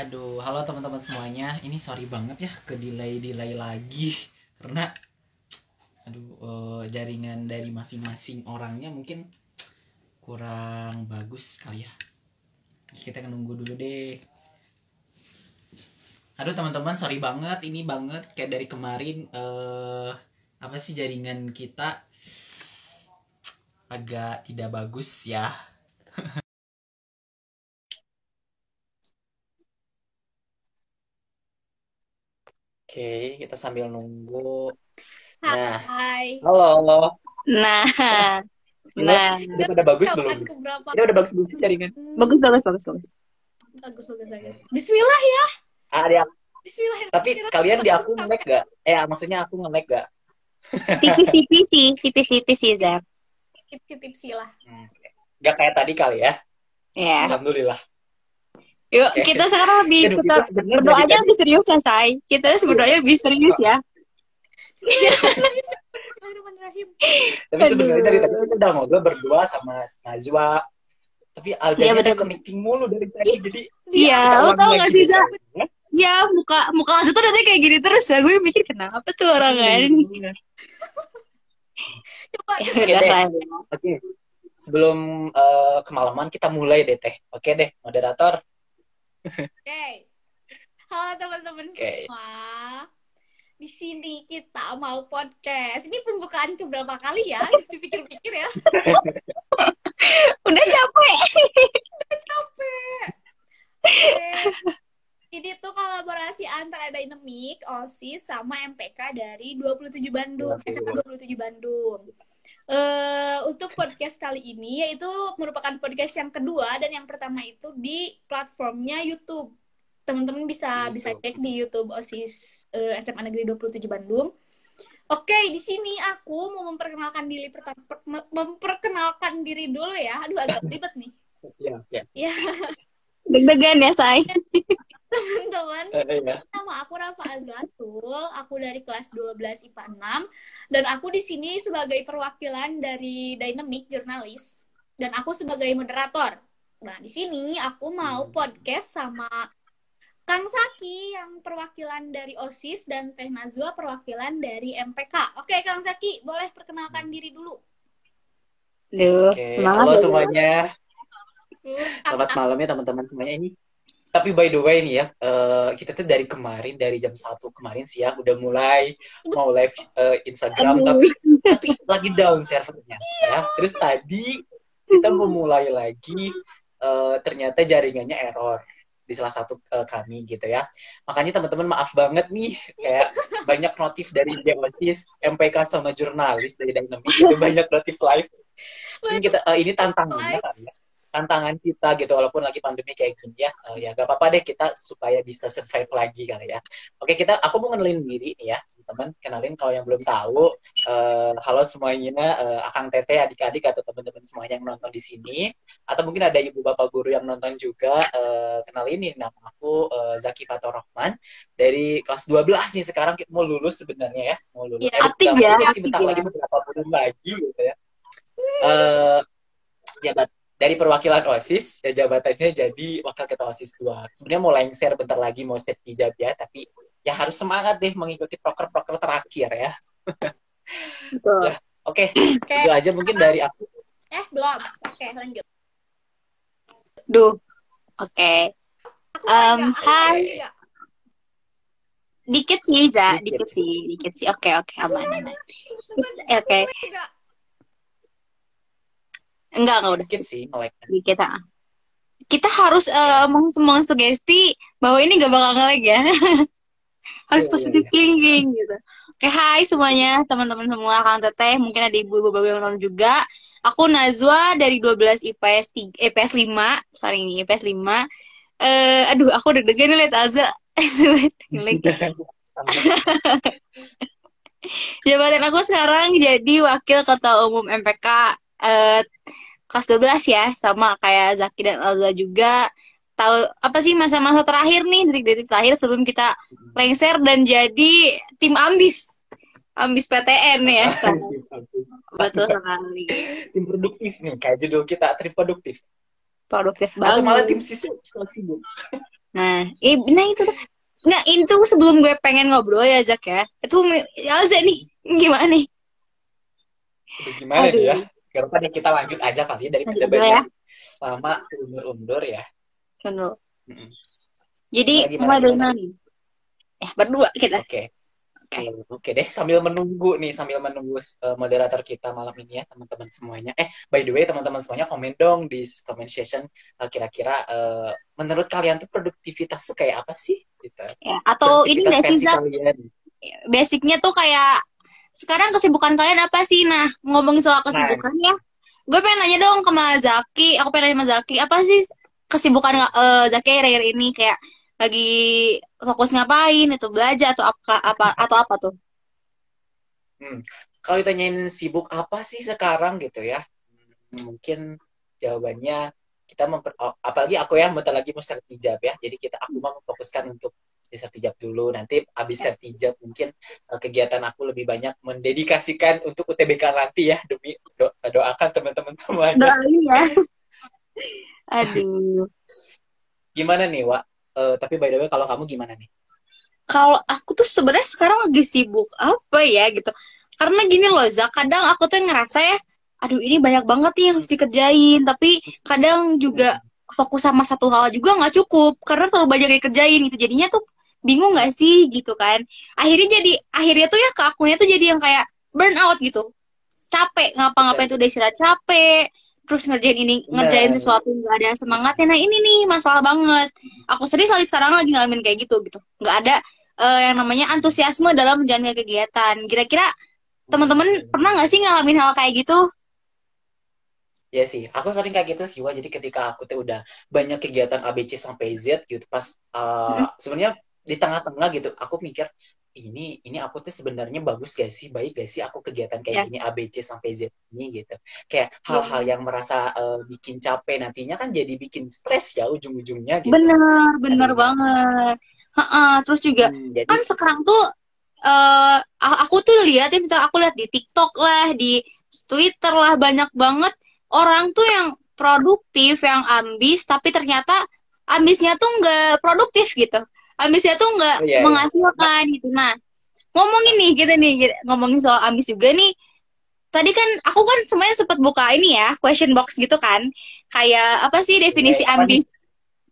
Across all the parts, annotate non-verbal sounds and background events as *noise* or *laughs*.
Aduh, halo teman-teman semuanya. Ini sorry banget ya ke delay-delay lagi karena aduh eh, jaringan dari masing-masing orangnya mungkin kurang bagus kali ya. Kita akan nunggu dulu deh. Aduh teman-teman, sorry banget. Ini banget kayak dari kemarin eh apa sih jaringan kita agak tidak bagus ya. Oke, kita sambil nunggu. Nah, Hai. halo. Nah, *laughs* nah, Udah pada bagus belum? Ini udah bagus belum sih jaringan? bagus bagus bagus bagus. Bagus, bagus, bagus. Bismillah ya. Ah, di aku. Bismillah. Tapi kalian di aku nge-lag gak? Eh, maksudnya aku nge-lag gak? Tipis-tipis sih, tipis-tipis sih Zak. Tipsi-tipsi lah. Hmm, oke. Gak kayak tadi kali ya? Ya. Alhamdulillah. Yuk Oke. kita sekarang lebih Aduh, kita kita sebenarnya berdoanya dari lebih serius ya Say. Kita berdoanya lebih serius ya. Tapi sebenarnya dari tadi kita udah ngobrol berdua sama Najwa. Tapi Iya, Alja bener. ke meeting mulu dari tadi. Jadi Iya, kita lo tau gak sih. Zak? Ya muka muka langsung tuh nanti kayak gini terus ya. Gue mikir kenapa tuh orang kan. Iya. Coba, Ya coba. udah deh. lah. Oke. Sebelum eh, kemalaman kita mulai deh teh. Oke deh, moderator. Oke. Halo teman-teman Oke. semua. Di sini kita mau podcast. Ini pembukaan keberapa kali ya? Dipikir-pikir ya. *laughs* Udah capek. Capek. Oke. Ini tuh kolaborasi antara Dynamic, OSIS, sama MPK dari 27 Bandung, SMA 27 Bandung. Eh untuk podcast kali ini yaitu merupakan podcast yang kedua dan yang pertama itu di platformnya YouTube. Teman-teman bisa bisa YouTube. cek di YouTube OSIS eh, SMA Negeri 27 Bandung. Oke, di sini aku mau memperkenalkan diri pertama per- memperkenalkan diri dulu ya. Aduh agak *laughs* ribet nih. Iya, iya. Ya, Deg-degan ya Say. *laughs* teman-teman. Iya. Nama aku Rafa Azlatul, aku dari kelas 12 IPA 6 dan aku di sini sebagai perwakilan dari Dynamic Jurnalis dan aku sebagai moderator. Nah, di sini aku mau podcast sama Kang Saki yang perwakilan dari OSIS dan Teh Nazwa perwakilan dari MPK. Oke, Kang Saki, boleh perkenalkan diri dulu. Duh, Oke, semangat halo ya. semuanya. Hmm, Selamat malam ya teman-teman semuanya ini. Tapi by the way nih ya, eh, kita tuh dari kemarin dari jam 1 kemarin sih ya udah mulai mau live eh, Instagram Aduh. tapi tapi lagi down servernya ya. Terus tadi kita mau mulai lagi eh, ternyata jaringannya error di salah satu eh, kami gitu ya. Makanya teman-teman maaf banget nih kayak banyak notif dari Deosis, MPK sama jurnalis dari Dynamic itu banyak notif live. Ini kita eh, ini tantangannya kan ya tantangan kita gitu walaupun lagi pandemi kayak gini ya. Eh, ya gak apa-apa deh kita supaya bisa survive lagi kali ya. Oke kita aku mau kenalin diri nih ya teman kenalin kalau yang belum tahu eh, halo semuanya eh, akang tete adik-adik atau teman-teman semuanya yang nonton di sini. Atau mungkin ada ibu bapak guru yang nonton juga eh, kenalin nih nama aku eh, Zaki Fatur Rahman. Dari kelas 12 nih sekarang kita mau lulus sebenarnya ya mau lulus. Iya, Eh, aktif ya, aktif bentar ya. lagi beberapa bulan lagi gitu ya. Eh jabat dari perwakilan OSIS ya jabatannya jadi wakil ketua OSIS 2. Sebenarnya mau lengser bentar lagi mau set hijab ya, tapi ya harus semangat deh mengikuti proker-proker terakhir ya. Betul. Ya. Oke, Oke. itu aja mungkin dari aku. Eh, belum. Oke, lanjut. Duh. Oke. Aku Um, hai. Dikit sih, Za. Dikit Dikit sih. Dikit sih. Oke, oke. Aman, aman. Oke. Aku enggak. Enggak, udah. Dikit sih nge-lag. Dikit, ah. Kita harus eh, meng mengsugesti bahwa ini gak bakal nge-lag ya. *laughs* harus Iya, positive iya, thinking gitu. Oke, hai semuanya, teman-teman semua, Kang Teteh, mungkin ada ibu-ibu bapak yang nonton juga. Aku Nazwa dari 12 IPS 3, IPS 5, sorry ini IPS 5. Eh, aduh, aku deg-degan nih liat Azza. *laughs* *laughs* Jabatan aku sekarang jadi wakil ketua umum MPK eh, kelas 12 ya, sama kayak Zaki dan Alza juga. Tahu apa sih masa-masa terakhir nih, detik-detik terakhir sebelum kita lengser dan jadi tim ambis. Ambis PTN ya. *laughs* Betul sekali. tim produktif nih, kayak judul kita, tim produktif. Produktif Atau malah tim banget. siswa sibuk. *laughs* Nah, eh, nah itu. Nggak, itu sebelum gue pengen ngobrol ya, Zak ya. Itu, Zak nih, gimana nih? Aduh, gimana Aduh. ya? Gak apa deh kita lanjut aja kali ya daripada banyak lama undur-undur ya. Dulu. Mm-mm. Jadi, mulai dari mana nih? Eh, berdua kita. Oke. Oke deh, sambil menunggu nih, sambil menunggu uh, moderator kita malam ini ya, teman-teman semuanya. Eh, by the way, teman-teman semuanya komen dong di comment session uh, kira-kira uh, menurut kalian tuh produktivitas tuh kayak apa sih? Gitu. Ya, atau ini nggak sih. Basicnya tuh kayak, sekarang kesibukan kalian apa sih? Nah, ngomongin soal kesibukan ya. Gue pengen nanya dong sama Zaki, aku pengen nanya sama Zaki, apa sih kesibukan eh, Zaki akhir-akhir ini? Kayak lagi fokus ngapain, itu belajar atau apa, apa atau apa tuh? Kalau ditanyain sibuk apa sih sekarang gitu ya? Hmm, Mungkin jawabannya kita memper, oh, apalagi aku ya bentar lagi mau sertijab ya. Jadi kita aku mau memfokuskan untuk di sertijab dulu. Nanti habis sertijab mungkin uh, kegiatan aku lebih banyak mendedikasikan untuk UTBK nanti ya demi do- doakan teman-teman semuanya. Doain ya. *laughs* Aduh. Gimana nih, Wak? Eh, tapi by the way kalau kamu gimana nih? Kalau aku tuh sebenarnya sekarang lagi sibuk apa ya gitu. Karena gini loh, Zak, kadang aku tuh ngerasa ya, aduh ini banyak banget nih yang harus dikerjain. Tapi kadang juga fokus sama satu hal juga nggak cukup. Karena terlalu banyak yang dikerjain gitu. Jadinya tuh bingung nggak sih gitu kan. Akhirnya jadi, akhirnya tuh ya ke akunya tuh jadi yang kayak burn out gitu. Capek, ngapa-ngapain tuh udah istirahat capek. Terus ngerjain ini, ngerjain Nah. sesuatu nggak ada semangatnya. Nah ini nih masalah banget. Aku sendiri sekali sekarang lagi ngalamin kayak gitu gitu. Nggak ada eh, yang namanya antusiasme dalam menjalani kegiatan. Kira-kira teman-teman pernah nggak sih ngalamin hal kayak gitu? Ya sih, aku sering kayak gitu sih, Wak. Jadi ketika aku tuh udah banyak kegiatan ABC sampai Z gitu, pas uh, sebenarnya di tengah-tengah gitu, aku mikir ini ini aku tuh sebenarnya bagus gak sih, baik gak sih aku kegiatan kayak Ya. gini ABC sampai Z ini gitu. Kayak hal-hal yang merasa uh, bikin capek nantinya kan jadi bikin stres ya ujung-ujungnya gitu. Bener, bener Aduh. banget. Heeh, terus juga Hmm, jadi kan sekarang tuh eh aku tuh lihat ya misalnya aku lihat di TikTok lah, di Twitter lah banyak banget orang tuh yang produktif, yang ambis, tapi ternyata ambisnya tuh nggak produktif gitu. Ambisnya tuh nggak Oh, iya, iya. menghasilkan gitu. Nah, ngomongin nih gitu nih, ngomongin soal ambis juga nih. Tadi kan aku kan semuanya sempat buka ini ya, question box gitu kan. Kayak apa sih definisi Iya, apa nih? ambis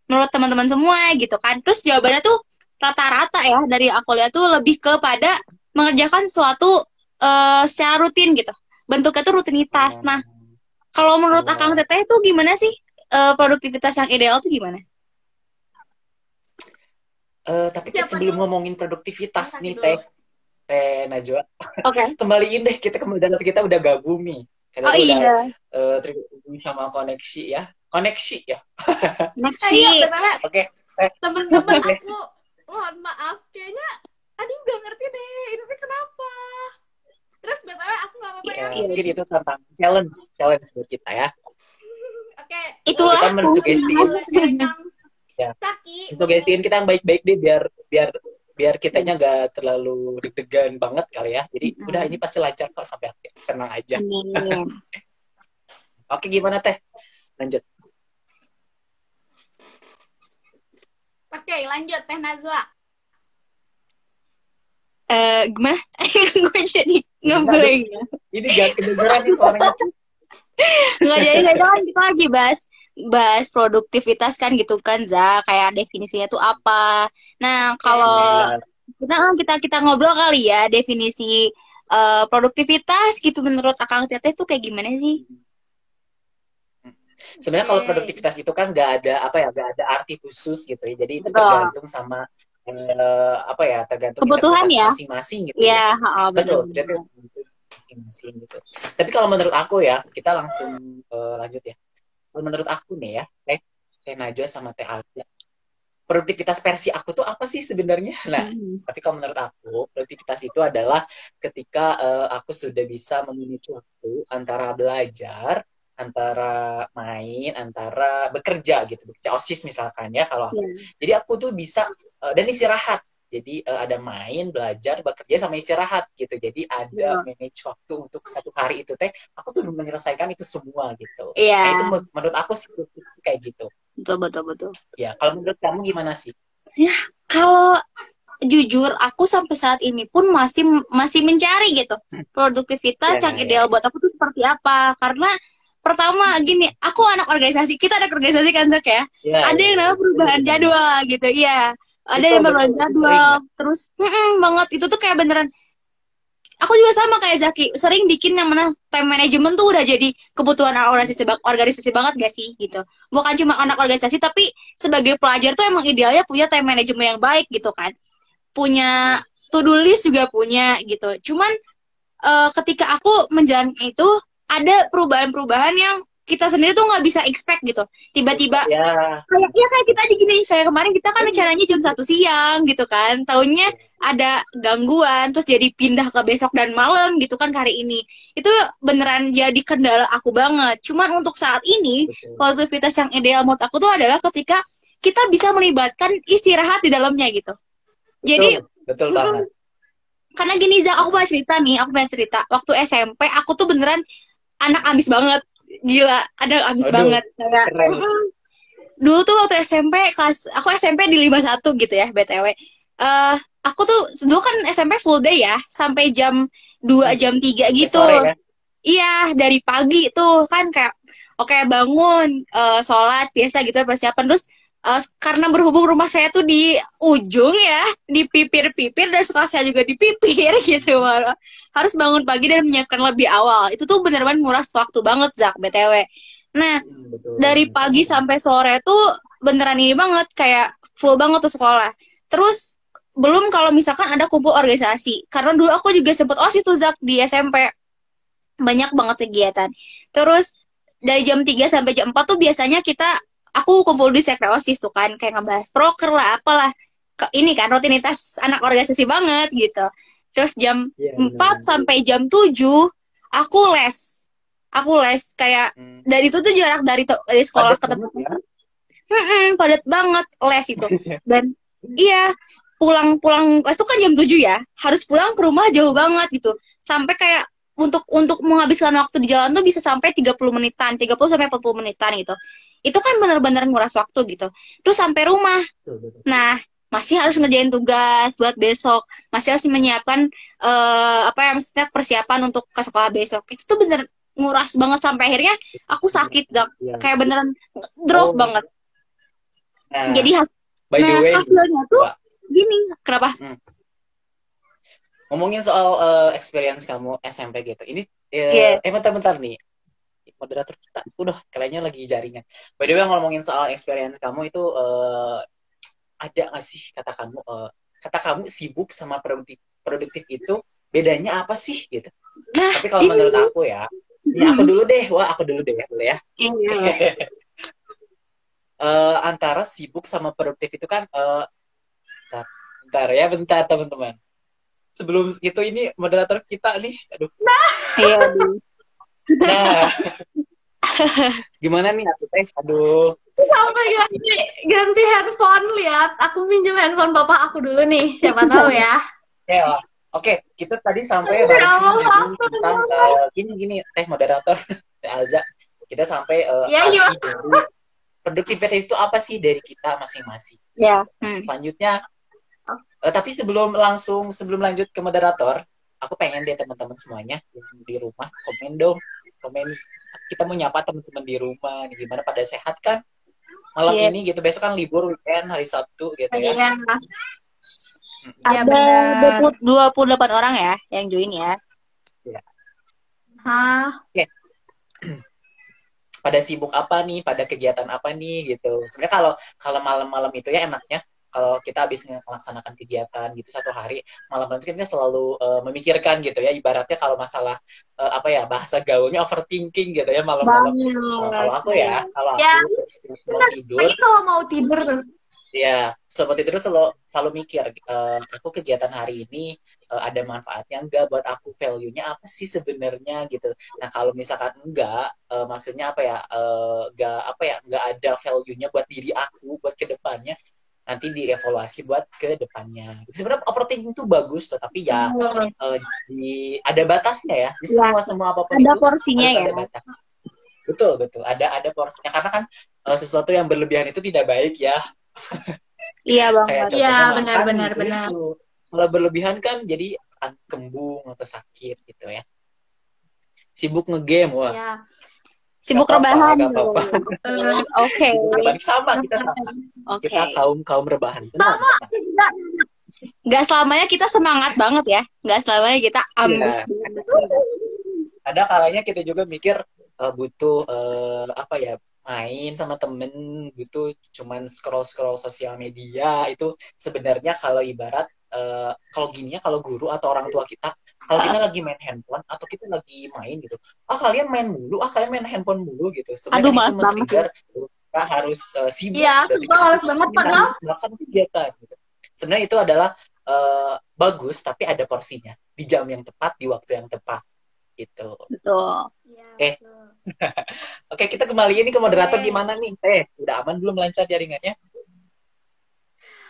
menurut teman-teman semua gitu kan. Terus jawabannya tuh rata-rata ya dari aku lihat tuh lebih kepada mengerjakan sesuatu eh, secara rutin gitu. Bentuknya tuh rutinitas. Nah, kalau menurut Oh. Akang Teteh tuh gimana sih eh, produktivitas yang ideal tuh gimana? Eh, tapi kan Siapa sebelum dulu? ngomongin produktivitas Siapa nih, dulu? Teh, Teh Najwa, Oke. *laughs* kembaliin deh kita kemudian kita udah gabung nih. Kita Oh udah iya. eh, terhubung sama koneksi ya. Koneksi ya. *laughs* Next Eh, iya, sih. btw, Oke. temen-temen Oke. aku, mohon maaf, kayaknya, aduh gak ngerti deh, ini kenapa? Terus btw aku gak apa-apa ya. Ya, mungkin itu tentang challenge, challenge buat kita ya. *laughs* Oke. Itulah. Kita mensugestiin. Eh, Ya. Saki. Sugestiin kita yang baik-baik deh biar biar biar kitanya nggak terlalu deg-degan banget kali ya. Jadi Mm-mm. udah ini pasti lancar kok sampai akhir. Tenang aja. Amin. Oke, gimana Teh? Lanjut. Oke, lanjut Teh Nazwa. Eh, gimana? Gue jadi ngeblank ya. Ini gak kedengeran nih suaranya. Nggak jadi nggak kan kita lagi bahas bahas produktivitas kan gitu kan za kayak definisinya tuh apa. Nah kalau kita kita kita ngobrol kali ya definisi eh, produktivitas gitu menurut akang teteh tuh kayak gimana sih? Sebenarnya kalau Oke. produktivitas itu kan nggak ada apa ya, nggak ada arti khusus gitu ya. Jadi itu Betul. tergantung sama eh, apa ya, tergantung Kebutuhan ya. masing-masing gitu Iya, heeh, Betul, betul. jadi masing-masing gitu. Tapi kalau menurut aku ya, kita langsung eh, lanjut ya. Kalau menurut aku nih ya, Teh, Teh Najwa sama Teh Alda, produktivitas versi aku tuh apa sih sebenarnya? *laughs* Nah, Hmm. tapi kalau menurut aku, produktivitas itu adalah ketika eh, aku sudah bisa memanage waktu antara belajar, antara main, antara bekerja gitu, bekerja osis misalkan ya kalau aku. Iya. Jadi aku tuh bisa eh, dan istirahat. Jadi eh, ada main, belajar, bekerja sama istirahat gitu. Jadi ada Iya. manage waktu untuk satu hari itu teh. Aku tuh menyelesaikan itu semua gitu. Iya. Nah, itu men- menurut aku sih kayak gitu. betul betul betul Ya, kalau menurut kamu gimana sih? kalau jujur aku sampai saat ini pun masih masih mencari gitu produktivitas Ya, yang ya, ideal buat aku tuh seperti apa karena pertama gini aku anak organisasi kita ada organisasi kan Zak ya Ya, ada ya, yang ya. namanya perubahan Betul, jadwal gitu iya ada yang betul, jadwal terus banget. Itu tuh kayak beneran aku juga sama kayak Zaki sering bikin yang mana time management tuh udah jadi kebutuhan organisasi organisasi banget gak sih gitu. Bukan cuma anak organisasi tapi sebagai pelajar tuh emang idealnya punya time management yang baik gitu kan. Punya to do list juga punya gitu. Cuman eh, ketika aku menjalankan itu ada perubahan-perubahan yang kita sendiri tuh nggak bisa expect gitu. Tiba-tiba Ya, kayak ya kayak kita aja gini kayak kemarin kita kan rencananya jam satu siang gitu kan. Tahunya ada gangguan terus jadi pindah ke besok dan malam gitu kan hari ini. Itu beneran jadi kendala aku banget. Cuman untuk saat ini produktivitas yang ideal menurut aku tuh adalah ketika kita bisa melibatkan istirahat di dalamnya gitu. Jadi betul, betul banget. karena gini Zak, aku punya cerita nih, aku punya cerita. Waktu SMP, aku tuh beneran anak ambis banget. Gila, ada Aduh, banget. Kayak. Dulu tuh waktu SMP, kelas, aku SMP di 51 gitu ya, BTW. Eh, aku tuh, dulu kan SMP full day ya, sampai jam 2, jam 3 gitu. Sore, kan? Iya, dari pagi tuh kan kayak oke bangun, eh, sholat biasa gitu persiapan terus eh, karena berhubung rumah saya tuh di ujung ya, di pipir-pipir dan sekolah saya juga di pipir *laughs* gitu malah. Harus bangun pagi dan menyiapkan lebih awal. Itu tuh bener-bener nguras waktu banget Zak BTW. Nah, Hmm, betul. dari pagi sampai sore tuh beneran ini banget kayak full banget tuh sekolah. Terus belum kalau misalkan ada kumpul organisasi. Karena dulu aku juga sempet OSIS tuh Zak di SMP. Banyak banget kegiatan. Terus dari jam 3 sampai jam 4 tuh biasanya kita aku kumpul di sekre OSIS tuh kan kayak ngebahas proker lah apalah. Ke- Ini kan rutinitas anak organisasi banget gitu. Terus jam Iya, 4 benar. sampai jam 7 aku les. Aku les kayak Hmm. dan itu tuh jarak dari dari sekolah Padat ke tempat ya. Mm-mm, padat banget les itu. *laughs* Dan iya, pulang-pulang les itu kan jam 7 ya. Harus pulang ke rumah jauh banget gitu. Sampai kayak untuk untuk menghabiskan waktu di jalan tuh bisa sampai 30 menitan, 30 sampai 40 menitan gitu. Itu kan bener-bener nguras waktu gitu. Terus sampai rumah. Betul, betul. Nah, masih harus ngerjain tugas buat besok. Masih harus menyiapkan eh, apa ya maksudnya persiapan untuk ke sekolah besok. Itu tuh bener nguras banget sampai akhirnya aku sakit, Zak. Iya. Kayak beneran drop Oh. banget. Nah, Jadi has- by the nah, way, hasilnya tuh Mbak. gini. Kenapa? Ngomongin soal eh, experience kamu SMP gitu. Ini eh, Iya. eh bentar-bentar nih. Moderator kita udah kayaknya lagi jaringan. By the way ngomongin soal experience kamu itu eh, ada nggak sih kata kamu eh, kata kamu sibuk sama produktif produktif itu bedanya apa sih gitu. Nah, Tapi kalau menurut aku ya, ini aku dulu deh, wah aku dulu deh, boleh ya. Iya. *laughs* Eh, antara sibuk sama produktif itu kan eh bentar, bentar ya bentar teman-teman sebelum itu ini moderator kita nih aduh Iya, aduh. nah gimana nih aku teh aduh Sampai ganti, ganti handphone, lihat. Aku minjem handphone bapak aku dulu nih. Siapa tahu ya. ya oke kita tadi sampai Ya ngomongin tentang eh, gini gini teh moderator Teh *laughs* Alza kita sampai eh, Ya, arti dari produktivitas itu apa sih dari kita masing-masing Ya. Hmm. selanjutnya eh, tapi sebelum langsung sebelum lanjut ke moderator aku pengen deh teman-teman semuanya yang di rumah komen dong komen kita mau nyapa teman-teman di rumah nih, gimana pada sehat kan malam Iya. ini gitu besok kan libur weekend hari Sabtu gitu ya Iya. Mm-mm. Iya, Ada benar. 20, 28 orang ya yang join ya. Hah? *clears throat* pada sibuk apa nih pada kegiatan apa nih gitu sebenarnya kalau kalau malam-malam itu ya enaknya kalau kita habis melaksanakan kegiatan gitu satu hari malam-malam itu kita selalu eh, memikirkan gitu ya ibaratnya kalau masalah eh, apa ya bahasa gaulnya overthinking gitu ya malam-malam. Nah, kalau aku ya kalau aku Ya, mau tidur. kalau mau tidur ya selalu tidur selalu selalu mikir eh, aku kegiatan hari ini eh, ada manfaatnya enggak buat aku value-nya apa sih sebenarnya gitu. Nah kalau misalkan enggak eh, maksudnya apa ya eh, enggak apa ya enggak ada value-nya buat diri aku buat ke depannya nanti dievaluasi buat ke depannya sebenarnya overthinking itu bagus tetapi ya eh, di ada batasnya ya di Ya. semua semua apa pun Ada itu porsinya ya. ada batas. Betul, betul. Ada ada porsinya karena kan eh, sesuatu yang berlebihan itu tidak baik ya. *laughs* Iya contohnya Iya, benar, benar, gitu benar. Kalau berlebihan kan jadi akan kembung atau sakit gitu ya. Sibuk ngegame, wah. Ya. Sibuk Gak rebahan. *laughs* Oke. Balik sama kita sama. Oke. Kita kaum kaum rebahan. Benar, benar. enggak, Gak selamanya kita semangat banget ya. Gak selamanya kita ambis. Ada kalanya kita juga mikir eh, butuh eh, apa ya main sama temen butuh cuman scroll scroll sosial media itu sebenarnya kalau ibarat eh, kalau gini ya kalau guru atau orang tua kita kalau kita lagi main handphone atau kita lagi main gitu ah kalian main mulu ah kalian main handphone mulu gitu sebenarnya itu men-trigger kita harus eh, sibuk Iya, berarti sumpah malas banget, kita padahal. harus melaksanakan kegiatan gitu. sebenarnya itu adalah eh, bagus tapi ada porsinya di jam yang tepat di waktu yang tepat gitu Betul. Iya, Eh. betul. *laughs* Oke, kita kembali ini ke moderator Oke. gimana nih? Teh, udah aman belum lancar jaringannya?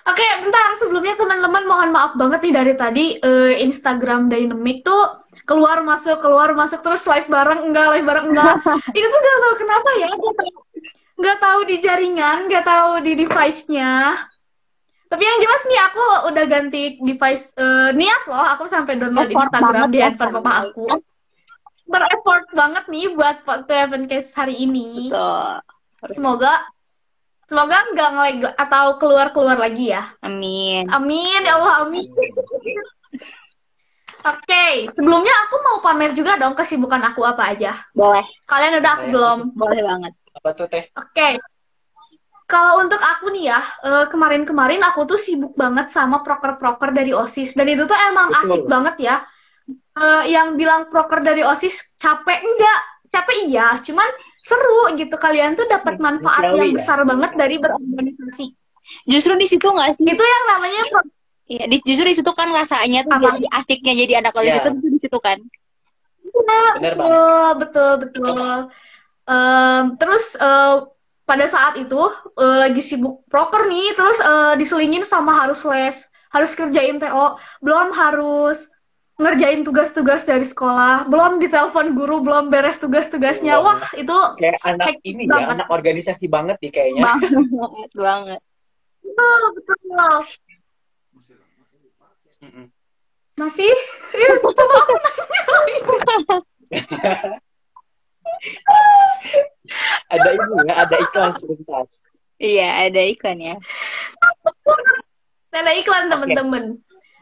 Oke, bentar. Sebelumnya teman-teman mohon maaf banget nih dari tadi eh, Instagram Dynamic tuh keluar masuk keluar masuk terus live bareng enggak live bareng enggak. *laughs* Itu tuh gak tahu kenapa ya. Gak tahu, di jaringan, gak tahu di device-nya. Tapi yang jelas nih aku udah ganti device eh, niat loh. Aku sampai download Effort Instagram di ya, handphone papa Shay. aku. Bereffort banget nih buat waktu Evancast hari ini. Betul. Semoga semoga nggak ngelag atau keluar-keluar lagi ya. Amin. Amin ya Allah amin. *laughs* Oke, sebelumnya aku mau pamer juga dong kesibukan aku apa aja. Boleh. Kalian udah Boleh. belum? Boleh banget. Apa tuh Teh? Oke. Kalau untuk aku nih ya, eh, kemarin-kemarin aku tuh sibuk banget sama proker-proker dari OSIS dan itu tuh emang Betul. asik banget ya. Eh, yang bilang proker dari OSIS capek enggak? Capek iya, cuman seru gitu. Kalian tuh dapat manfaat Manusiawi yang ya. besar banget dari berorganisasi. Justru di situ nggak sih? Itu yang namanya Iya, di, justru di situ kan rasanya tuh Apa? jadi asiknya jadi anak kelas Iya. itu tuh di situ kan. Bener banget. Betul, betul, betul. Em, terus eh, pada saat itu eh, lagi sibuk proker nih, terus eh, diselingin sama harus les, harus kerjain TO, belum harus ngerjain tugas-tugas dari sekolah, belum ditelepon guru, belum beres tugas-tugasnya. Wah, itu Kayak anak ini ya, banget. anak organisasi banget nih kayaknya. banget, banget. betul, betul. Masih? Iya, coba *laughs* aku Ada ini ya, ada iklan sebentar. Iya, ada iklan ya. Ada iklan, temen-temen.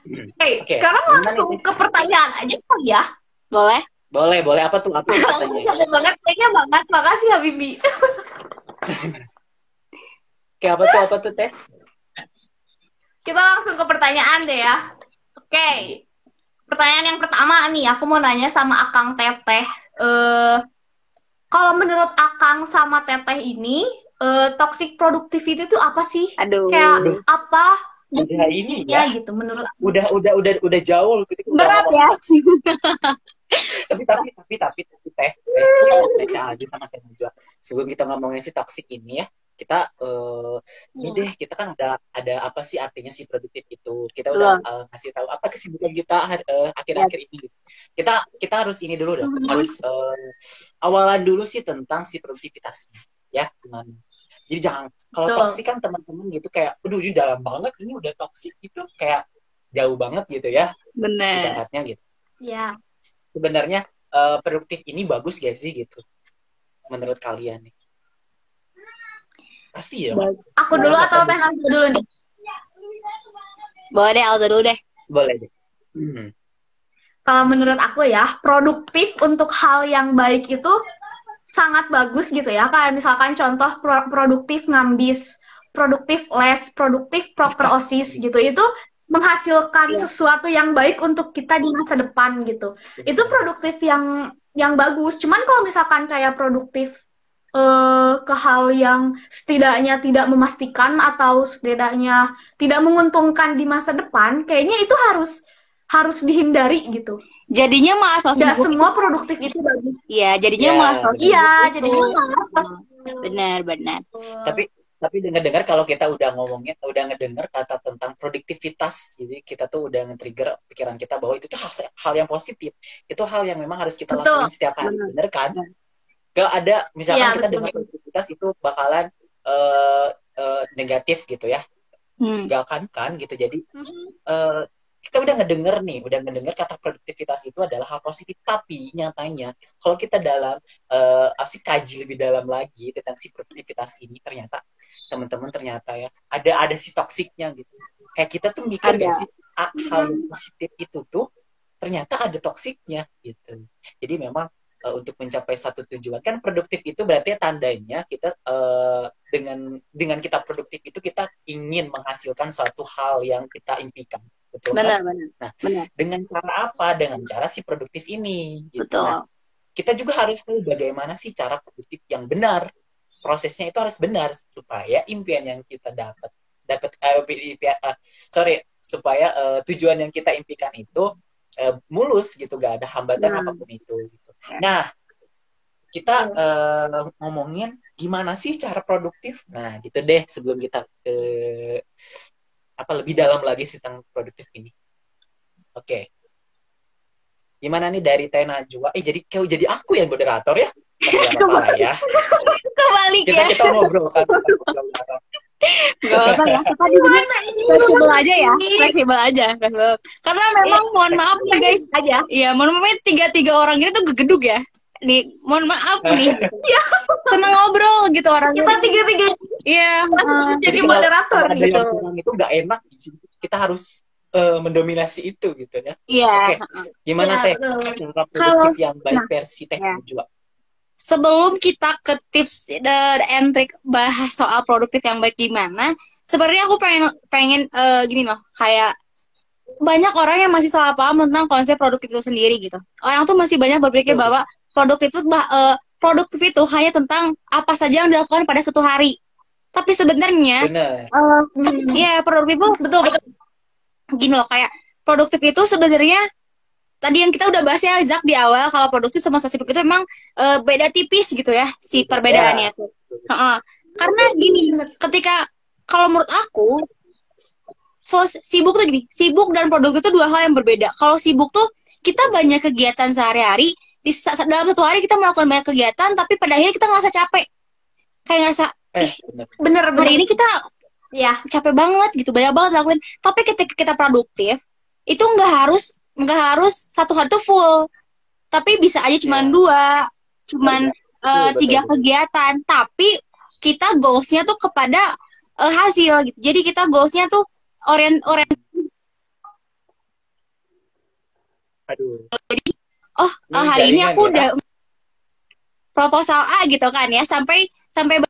Oke, Oke, sekarang langsung ke pertanyaan aja kali ya. Boleh? Boleh, boleh. Apa tuh? Apa? Capek banget, kayaknya banget. Makasih Habibi. Oke, apa tuh? Apa tuh Teh? Kita langsung ke pertanyaan deh ya. Oke. Pertanyaan yang pertama nih, aku mau nanya sama Akang Teteh. Eh, kalau menurut Akang sama Teteh ini, eh, toxic productivity itu apa sih? Aduh. Kayak Aduh. apa Udah ini definisinya ya. gitu menurut Udah, udah, udah, udah jauh. Udah Berat ya. *laughs* tapi tapi tapi tapi tapi teh teh aja sama teh juga sebelum kita ngomongin si toxic ini ya kita eh ini Hmm. deh kita kan ada ada apa sih artinya si produktif itu kita udah eh, ngasih tahu apa kesibukan kita eh, akhir-akhir ini gitu. kita kita harus ini dulu deh Mhm. harus eh, awalan dulu sih tentang si produktivitasnya ya gimana jadi jangan kalau toxic kan teman-teman gitu kayak aduh ini dalam banget ini udah toxic itu kayak jauh banget gitu ya Bener. ibaratnya gitu ya sebenarnya eh, produktif ini bagus gak sih gitu menurut kalian nih pasti ya Mak? aku dulu atau Teh Hansa dulu nih? Boleh deh, Alda dulu deh. boleh deh Hmm. Kalau menurut aku ya, produktif untuk hal yang baik itu sangat bagus gitu ya. Kayak misalkan contoh pro- produktif ngambis, produktif les, produktif proker OSIS gitu. Itu menghasilkan Iya. sesuatu yang baik untuk kita di masa depan gitu. Itu produktif yang yang bagus. Cuman kalau misalkan kayak produktif eh, ke hal yang setidaknya tidak memastikan atau setidaknya tidak menguntungkan di masa depan, kayaknya itu harus harus dihindari gitu. Jadinya malah sosmed. Nggak semua produktif itu bagus. Iya, jadinya Ya, malah sosmed. Iya, itu. jadi malas. Benar, benar. tapi tapi dengar-dengar kalau kita udah ngomongin udah ngedengar kata tentang produktivitas jadi kita tuh udah nge-trigger pikiran kita bahwa itu tuh hal, hal yang positif itu hal yang memang harus kita Betul. lakukan setiap hari Benar. bener kan Benar. gak ada misalkan Iya, kita dengar produktivitas itu bakalan eh, eh, negatif gitu ya Hmm. tinggalkan kan gitu jadi Mhm. Kita udah ngedenger nih udah ngedenger kata produktivitas itu adalah hal positif. Tapi nyatanya kalau kita dalam eh asik kaji lebih dalam lagi tentang si produktivitas ini ternyata teman-teman ternyata ya ada ada si toksiknya gitu. Kayak kita tuh mikir Ada. gak sih ah, hal positif itu tuh ternyata ada toksiknya gitu. Jadi memang eh, untuk mencapai satu tujuan kan produktif itu berarti tandanya kita eh, dengan dengan kita produktif itu kita ingin menghasilkan suatu hal yang kita impikan betul kan? Benar, benar. Nah, benar. dengan cara apa dengan cara si produktif ini gitu. Betul. Nah, kita juga harus tahu bagaimana sih cara produktif yang benar prosesnya itu harus benar supaya impian yang kita dapat dapat eh, impian- eh, sorry supaya eh, tujuan yang kita impikan itu eh, mulus gitu gak ada hambatan Nah. apa pun itu gitu. Ya. Nah kita eh, ngomongin gimana sih cara produktif nah gitu deh sebelum kita ke apa lebih dalam lagi sih tentang produktif ini oke gimana nih dari Teh Najwa eh jadi kau jadi aku yang moderator ya lah *laughs* ya Kebalik kita ya. kita ngobrol kan Gak apa-apa ya. Kita di sini fleksibel aja ya. Fleksibel aja. Fleksibel. Karena memang mohon maaf nih guys. aja Iya, mohon maaf tiga-tiga orang ini tuh gegeduk ya. Nih, mohon maaf nih. *laughs* Seneng ngobrol gitu orangnya. kita tiga tiga Iya. jadi kalau- moderator kalau ada gitu. itu nggak enak kita harus eh, mendominasi itu gitu ya Iya. Oke. gimana Ya, Teh cara produktif yang baik nah, versi Teh ya. Najwa sebelum kita ke tips dan and trick bahas soal produktif yang baik gimana, sebenarnya aku pengen pengen eh, gini loh, kayak banyak orang yang masih salah paham tentang konsep produktif itu sendiri gitu. Orang tuh masih banyak berpikir Betul. bahwa produktif itu bah- eh, produktif itu hanya tentang apa saja yang dilakukan pada satu hari. Tapi sebenarnya benar eh, ya produktif itu betul betul gini loh kayak produktif itu sebenarnya tadi yang kita udah bahas ya Zak di awal kalau produktif sama sosibuk itu emang eh, beda tipis gitu ya si perbedaannya tuh. Heeh. Karena gini, ketika kalau menurut aku sos sibuk tuh gini, sibuk dan produktif itu dua hal yang berbeda. Kalau sibuk tuh kita banyak kegiatan sehari-hari di dalam satu hari kita melakukan banyak kegiatan tapi pada akhirnya kita ngerasa capek. Kayak ngerasa eh benar bener. Hari bener. ini kita ya capek banget gitu banyak banget lakuin. Tapi ketika kita produktif itu nggak harus nggak harus satu hari tuh full. Tapi bisa aja cuman Iya. dua cuman Iya, eh, betul, tiga betul. kegiatan. Tapi kita goalsnya tuh kepada eh, hasil gitu. Jadi kita goalsnya tuh orient orient aduh oh Ini eh, hari ini aku ya? udah proposal A gitu kan ya sampai sampai bab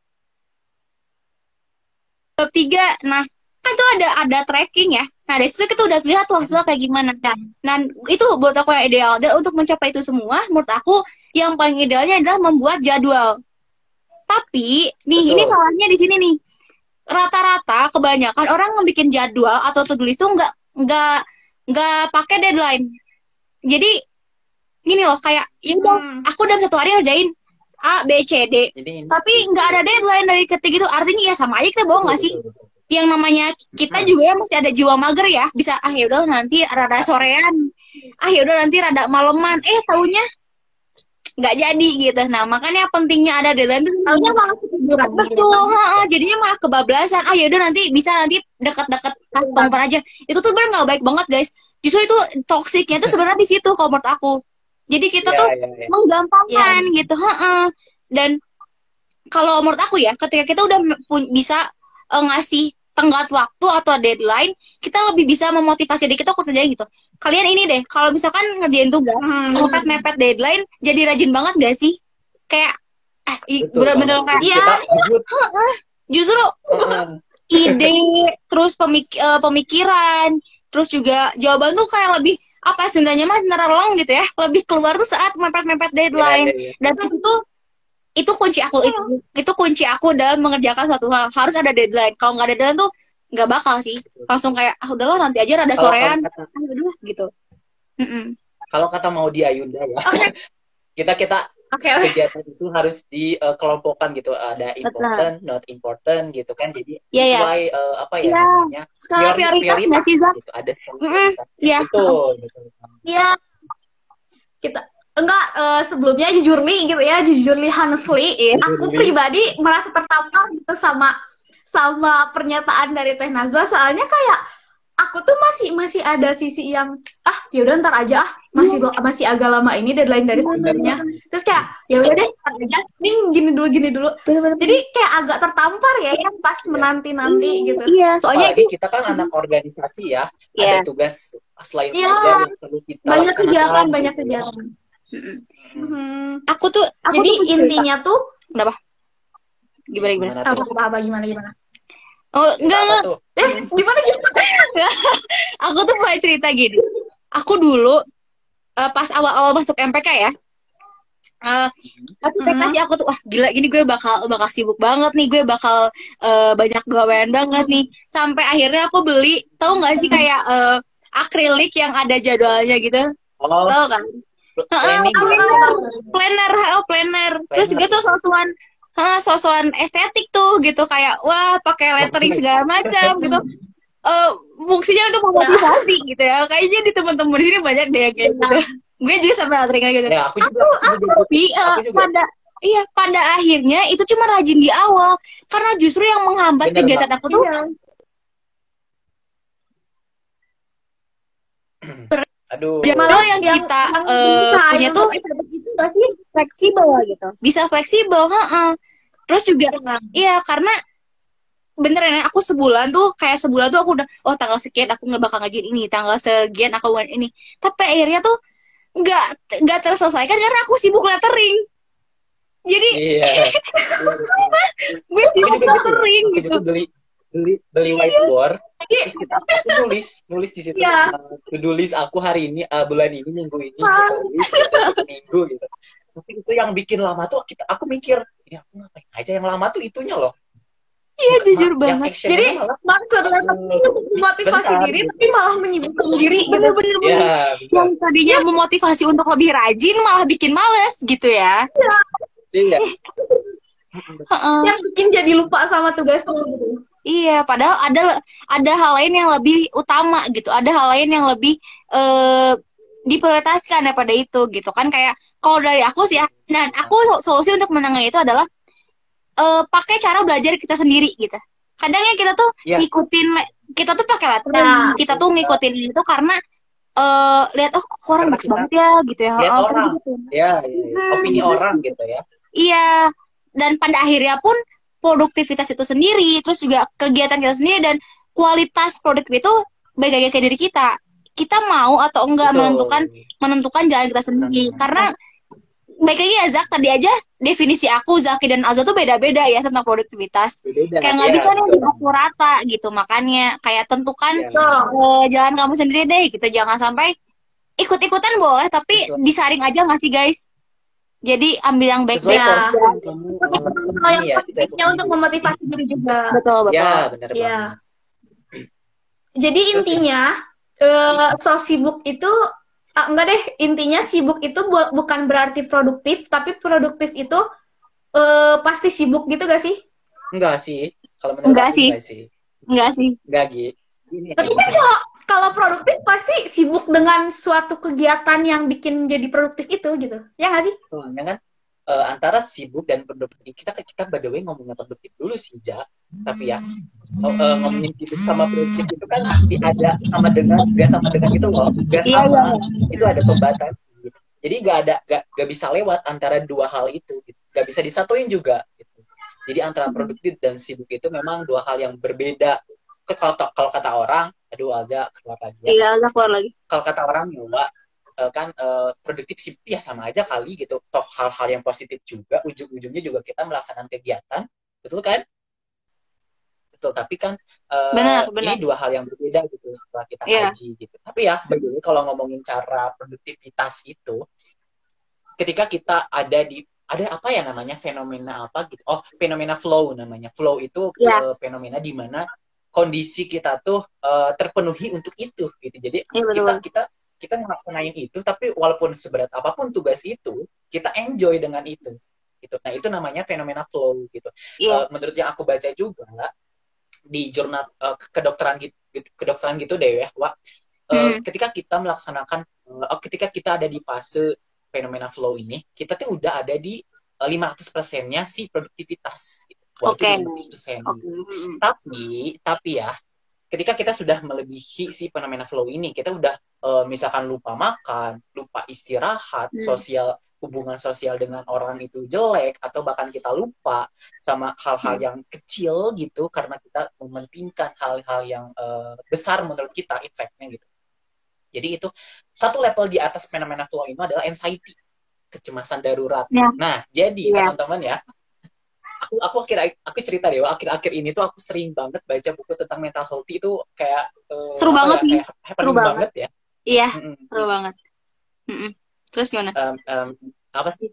tiga. Nah kan tuh ada ada tracking ya. Nah dari situ kita udah lihat hasilnya kayak gimana kan. Nah itu buat aku yang ideal. Dan untuk mencapai itu semua menurut aku yang paling idealnya adalah membuat jadwal. Tapi nih Betul. ini salahnya di sini nih. Rata-rata kebanyakan orang ngebikin jadwal atau to-do list tuh nggak nggak nggak pakai deadline. Jadi gini loh kayak ya udah Hmm. aku dalam satu hari ngerjain A B C D. Jadi ini tapi nggak ada deadline dari ketik itu. Artinya ya sama aja kita bohong nggak sih? Betul, betul, betul. yang namanya kita Hmm. juga ya masih ada jiwa mager ya. Bisa ah ya udah nanti rada sorean. Ah ya udah nanti rada maleman. Eh taunya nggak jadi gitu. Nah makanya pentingnya ada deadline tuh Taunya malah ketiduran. Betul ha, jadinya malah kebablasan. Ah ya udah nanti bisa nanti deket-deket bumper aja. Itu tuh bener nggak baik banget guys. Justru itu toksiknya tuh sebenarnya di situ kalau menurut aku jadi kita Iya, tuh iya, iya. menggampangkan gitu heeh. dan kalau menurut aku ya ketika kita udah bisa eh, ngasih tenggat waktu atau deadline kita lebih bisa memotivasi diri kita untuk kerjain gitu kalian ini deh kalau misalkan ngerjain tugas Hmm. mepet-mepet deadline jadi rajin banget gak sih kayak eh bener-bener banget. kayak ya justru heeh. ide terus pemik- eh, pemikiran terus juga jawaban tuh kayak lebih apa sebenarnya mah nereleng gitu ya. Lebih keluar tuh saat mepet-mepet deadline Iya, iya, iya. dan itu itu kunci aku itu, itu kunci aku dalam mengerjakan suatu hal. Harus ada deadline. Kalau nggak ada deadline tuh nggak bakal sih. Langsung kayak ah udahlah nanti aja rada Kalau- sorean. kalau kata- ah udah gitu. Kalau kata mau di Ayunda ya. *laughs* Kita kita Oke, oke. kegiatan itu harus dikelompokkan gitu ada important not important gitu kan jadi Iya, iya. sesuai eh, apa ya Iya. namanya skala priori- prioritas nggak sih Zak gitu ada Mm-mm. Iya. betul betul Iya. Kita enggak eh, sebelumnya jujurly gitu ya jujurly honestly Iya. aku pribadi merasa tertampar gitu sama sama pernyataan dari Teh Nazwa soalnya kayak aku tuh masih masih ada sisi yang ah ya udah ntar aja ah masih masih agak lama ini deadline dari sebelumnya terus kayak ya udah deh aja nih gini dulu gini dulu jadi kayak agak tertampar ya yang pas menanti nanti gitu Iya, soalnya Apalagi kita kan anak organisasi ya, Iya. ada tugas selain Iya. kerja yang perlu kita banyak kegiatan banyak kegiatan Hmm. Mhm. aku tuh aku jadi tuh mau cerita. intinya tuh kenapa? Gimana gimana? Gimana apa apa, apa gimana gimana Oh, enggak enggak. eh gimana gimana *laughs* Aku tuh mulai cerita gini. Aku dulu eh, pas awal-awal masuk MPK ya. eh ekspektasi aku tuh wah gila gini gue bakal bakal sibuk banget nih gue bakal eh, banyak gawean banget nih. Sampai akhirnya aku beli tahu nggak sih kayak eh, akrilik yang ada jadwalnya gitu? Oh, tahu kan? Planning Ah, gitu. planner oh planner. Terus Planner. gitu sosuan ha sosuan estetik tuh gitu kayak wah pakai lettering segala macam gitu eh fungsinya untuk memotivasi gitu ya kayaknya di teman-teman di sini banyak deh yang kayak gitu gue juga sampai lettering gitu Ya, aku juga. Aku juga. tapi eh, Aku juga. pada iya pada akhirnya itu cuma rajin di awal karena justru yang menghambat Bener, kegiatan aku tuh Aduh. Malah yang kita, eh, bisa punya yang tuh- itu fleksibel gitu bisa fleksibel heeh. terus juga Iya, karena bener ya, aku sebulan tuh kayak sebulan tuh aku udah oh tanggal sekian aku nggak bakal ngajuin ini, tanggal sekian aku ngajuin ini. Tapi akhirnya tuh nggak nggak terselesaikan karena aku sibuk lettering. Jadi Iya. *laughs* gue sibuk juga gitu. lettering gitu. juga beli beli beli whiteboard terus kita aku nulis nulis di situ Iya. uh, to-do list aku hari ini uh, bulan ini minggu ini tulis satu minggu gitu tapi itu yang bikin lama tuh kita aku mikir ini aku ngapain aja yang lama tuh itunya loh Iya jujur yang banget. Jadi, malah maksud lettering itu untuk memotivasi Bentar. diri tapi malah menyibukkan diri gitu Bener-bener bener. ya Yang tadinya memotivasi untuk lebih rajin malah bikin males gitu ya. iya *laughs* Heeh. yang bikin jadi lupa sama tugasnya gitu Iya, padahal ada ada hal lain yang lebih utama gitu. Ada hal lain yang lebih eh diprioritaskan daripada itu gitu kan kayak kalau dari aku sih ya, nah aku solusi untuk menangani itu adalah eh pakai cara belajar kita sendiri gitu. Kadangnya kita tuh Iya. ngikutin kita tuh pakai lettering, Nah. kita tuh ngikutin itu karena eh lihat oh kok orang bagus banget ya gitu ya. lihat Oh, kan orang. gitu. ya, iya. Hmm. opini orang gitu ya Iya, dan pada akhirnya pun produktivitas itu sendiri, terus juga kegiatan kita sendiri dan kualitas produk itu baik lagi ke diri kita. Kita mau atau enggak Betul. menentukan menentukan jalan kita sendiri. Hmm. Karena baik lagi ya Zak tadi aja definisi aku Zaki dan Azza tuh beda-beda ya tentang produktivitas. Beda, Kayak nggak iya, bisa nih dipukul rata gitu. Makanya kayak tentukan Iya. eh, jalan kamu sendiri deh gitu. Jangan sampai ikut-ikutan boleh tapi Sesuai. disaring aja nggak sih guys? Jadi ambil yang baik-baik. Ya. porsi yang kalau ya sesuai positifnya untuk memotivasi diri juga Betul, betul. ya benar Iya. banget jadi intinya eh so sibuk itu ah, enggak deh. Intinya sibuk itu bu- bukan berarti produktif tapi produktif itu eh pasti sibuk gitu gak sih? Enggak sih. Kalau menurut Enggak sih. enggak sih. Enggak sih. enggak gitu tapi kan kalau kalau produktif pasti sibuk dengan suatu kegiatan yang bikin jadi produktif itu gitu. Ya nggak sih? Soalnya kan? Eh, antara sibuk dan produktif. Kita kita by the way ngomongin produktif dulu sih Ja tapi ya eh, ngomongin sibuk sama produktif itu kan ada sama dengan gak sama dengan itu loh gak Iya, sama iya. itu ada pembatas gitu. jadi gak ada gak, gak bisa lewat antara dua hal itu gitu. gak bisa disatuin juga gitu. jadi antara produktif dan sibuk itu memang dua hal yang berbeda kalau kalau kata orang aduh aja keluar lagi ya Iya, Azza keluar lagi. kalau kata orang Nyoba eh, kan eh, produktif sih ya sama aja kali gitu toh hal-hal yang positif juga ujung-ujungnya juga kita melaksanakan kegiatan betul kan betul tapi kan eh, Benar, benar. ini dua hal yang berbeda gitu setelah kita Iya. kaji gitu tapi ya begini kalau ngomongin cara produktivitas itu ketika kita ada di ada apa ya namanya fenomena apa gitu oh fenomena flow namanya flow itu Iya. eh, fenomena di mana kondisi kita tuh eh, terpenuhi untuk itu gitu jadi Iya, betul. kita kita kita ngelaksanain itu tapi walaupun seberat apa pun tugas itu kita enjoy dengan itu gitu nah itu namanya fenomena flow gitu Iya. Eh, menurut yang aku baca juga di jurnal eh, kedokteran gitu kedokteran gitu deh ya Wak. Eh, Hmm. ketika kita melaksanakan oh, ketika kita ada di fase fenomena flow ini, kita tuh udah ada di uh, 500 persennya si produktivitas. Gitu. Oke. 500 persen. Oke. Tapi, tapi ya, ketika kita sudah melebihi si fenomena flow ini, kita udah eh, misalkan lupa makan, lupa istirahat, Hmm. sosial hubungan sosial dengan orang itu jelek, atau bahkan kita lupa sama hal-hal Hmm. yang kecil gitu, karena kita mementingkan hal-hal yang eh, besar menurut kita, efeknya gitu. Jadi itu satu level di atas fenomena flow ini adalah anxiety, kecemasan darurat. Ya. Nah, jadi Ya. teman-teman ya, aku aku akhir aku cerita deh akhir-akhir ini tuh aku sering banget baca buku tentang mental health itu kayak eh, Seru banget ya, nih. kayak happening Seru banget. banget ya Iya, Mm-mm. seru banget. Mm-mm. Terus gimana? Em, em, apa sih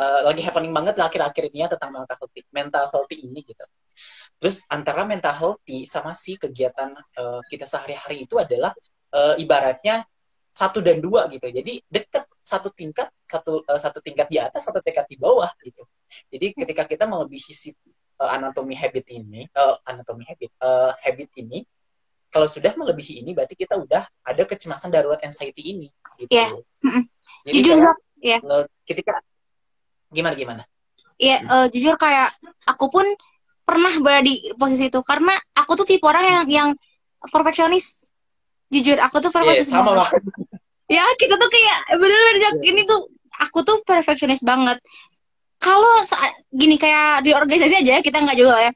Eh, lagi happening banget lah akhir-akhir ini ya tentang mental healthy mental healthy ini gitu terus antara mental healthy sama si kegiatan eh, kita sehari-hari itu adalah eh, ibaratnya satu dan dua gitu jadi deket satu tingkat satu eh, satu tingkat di atas satu tingkat di bawah gitu jadi ketika kita melebihi si eh, anatomi habit ini eh, anatomi habit eh, habit ini kalau sudah melebihi ini berarti kita udah ada kecemasan darurat anxiety ini gitu Iya. Mm-mm. Jadi Jujur, kayak, eh, ketika gimana gimana Iya, eh, jujur kayak aku pun pernah berada di posisi itu karena aku tuh tipe orang yang yang perfeksionis. Jujur, aku tuh Iya, perfeksionis sama banget. banget *laughs* Ya, kita tuh kayak bener-bener Iya. ini tuh aku tuh perfeksionis banget. Kalau gini kayak di organisasi aja ya, kita nggak jauh lah ya.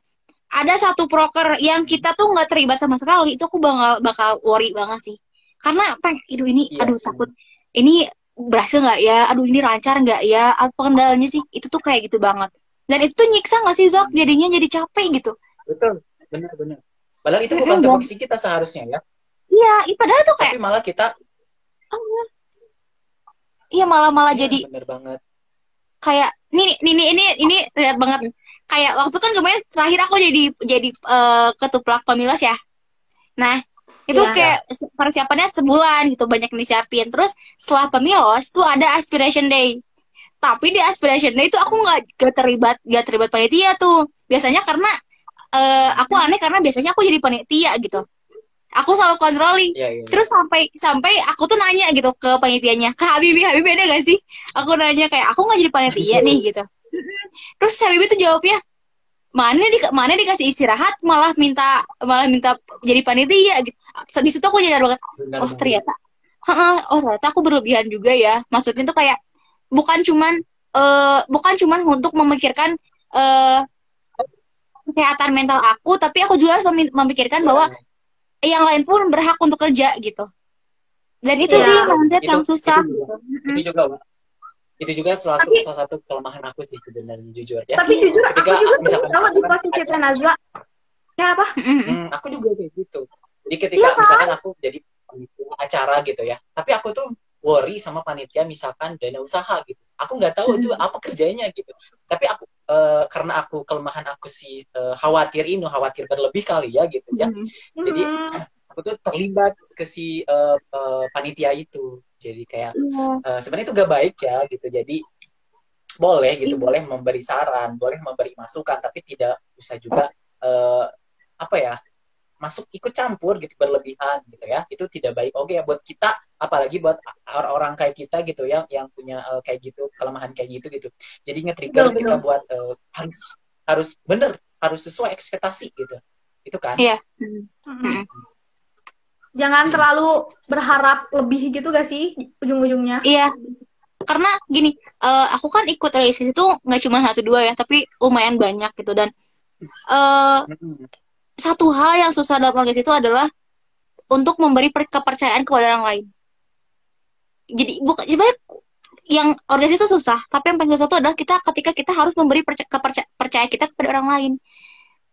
Ada satu proker yang kita tuh nggak terlibat sama sekali, itu aku bakal bakal worry banget sih. Karena peng, aduh ini, Iya aduh takut ini berhasil nggak ya? Aduh ini lancar nggak ya? Apa kendalanya sih? Itu tuh kayak gitu banget. Dan itu tuh nyiksa nggak sih Zak? Jadinya jadi capek gitu. betul benar-benar padahal itu bukan tupoksi kita seharusnya ya Iya, padahal tuh kayak, tapi malah kita iya malah-malah iya, jadi bener banget kayak ini ini ini ini lihat banget kayak waktu kan kemarin terakhir aku jadi jadi eh, ketuplak pemilas ya nah itu Iya. kayak persiapannya sebulan gitu banyak yang disiapin terus setelah pemilos tuh ada aspiration day tapi di aspiration day itu aku nggak nggak terlibat nggak terlibat panitia tuh biasanya karena eh, aku aneh karena biasanya aku jadi panitia gitu aku selalu controlling iya iya iya. Terus sampai sampai aku tuh nanya gitu ke panitianya, Kak Habibi, Habibi ada gak sih? Aku nanya kayak aku nggak jadi panitia nih gitu. *laughs* Terus Habibi tuh jawabnya, mana di mana dikasih istirahat malah minta malah minta jadi panitia gitu. Di situ aku jadi banget, oh ternyata, Heeh, oh ternyata aku berlebihan juga ya. Maksudnya tuh kayak bukan cuman eh bukan cuman untuk memikirkan eh kesehatan mental aku, tapi aku juga harus memi- memikirkan bahwa yang lain pun berhak untuk kerja gitu. Dan itu Iya. sih mindset Itu- yang susah. itu juga. gitu. itu juga itu juga salah, Tapi- salah satu kelemahan aku sih sebenarnya jujur ya Tapi jujur aku Ketika juga misalkan tahu di aku kan posisi Teh Nazwa. Ya apa? Hmm, aku juga kayak gitu. Jadi ketika Iya kan? misalkan aku jadi acara gitu ya, tapi aku tuh worry sama panitia misalkan dana usaha gitu. Aku nggak tahu itu apa kerjanya gitu. Tapi aku eh, karena aku kelemahan aku sih eh, khawatir ini, khawatir berlebih kali ya gitu ya. Jadi Hmm. *clears throat* aku tuh terlibat ke si eh, eh, panitia itu. Jadi kayak Iya. eh, sebenarnya itu gak baik ya gitu. Jadi boleh gitu, Iya. boleh memberi saran, boleh memberi masukan, tapi tidak usah juga eh, apa ya masuk ikut campur gitu berlebihan gitu ya itu tidak baik oke ya buat kita apalagi buat orang-orang kayak kita gitu ya yang punya eh, kayak gitu kelemahan kayak gitu gitu jadi nge-trigger kita betul. buat eh, harus harus bener harus sesuai ekspektasi gitu itu kan Iya. Mm-mm. Jangan terlalu berharap lebih gitu gak sih ujung-ujungnya? Iya. Karena gini, eh, aku kan ikut organisasi itu nggak cuma satu dua ya, tapi lumayan banyak gitu dan eh Mm-mm. Satu hal yang susah dalam organisasi itu adalah untuk memberi per- kepercayaan kepada orang lain. Jadi bukan sebenarnya yang organisasi itu susah, tapi yang paling susah itu adalah kita ketika kita harus memberi perca- keperca- percaya kita kepada orang lain.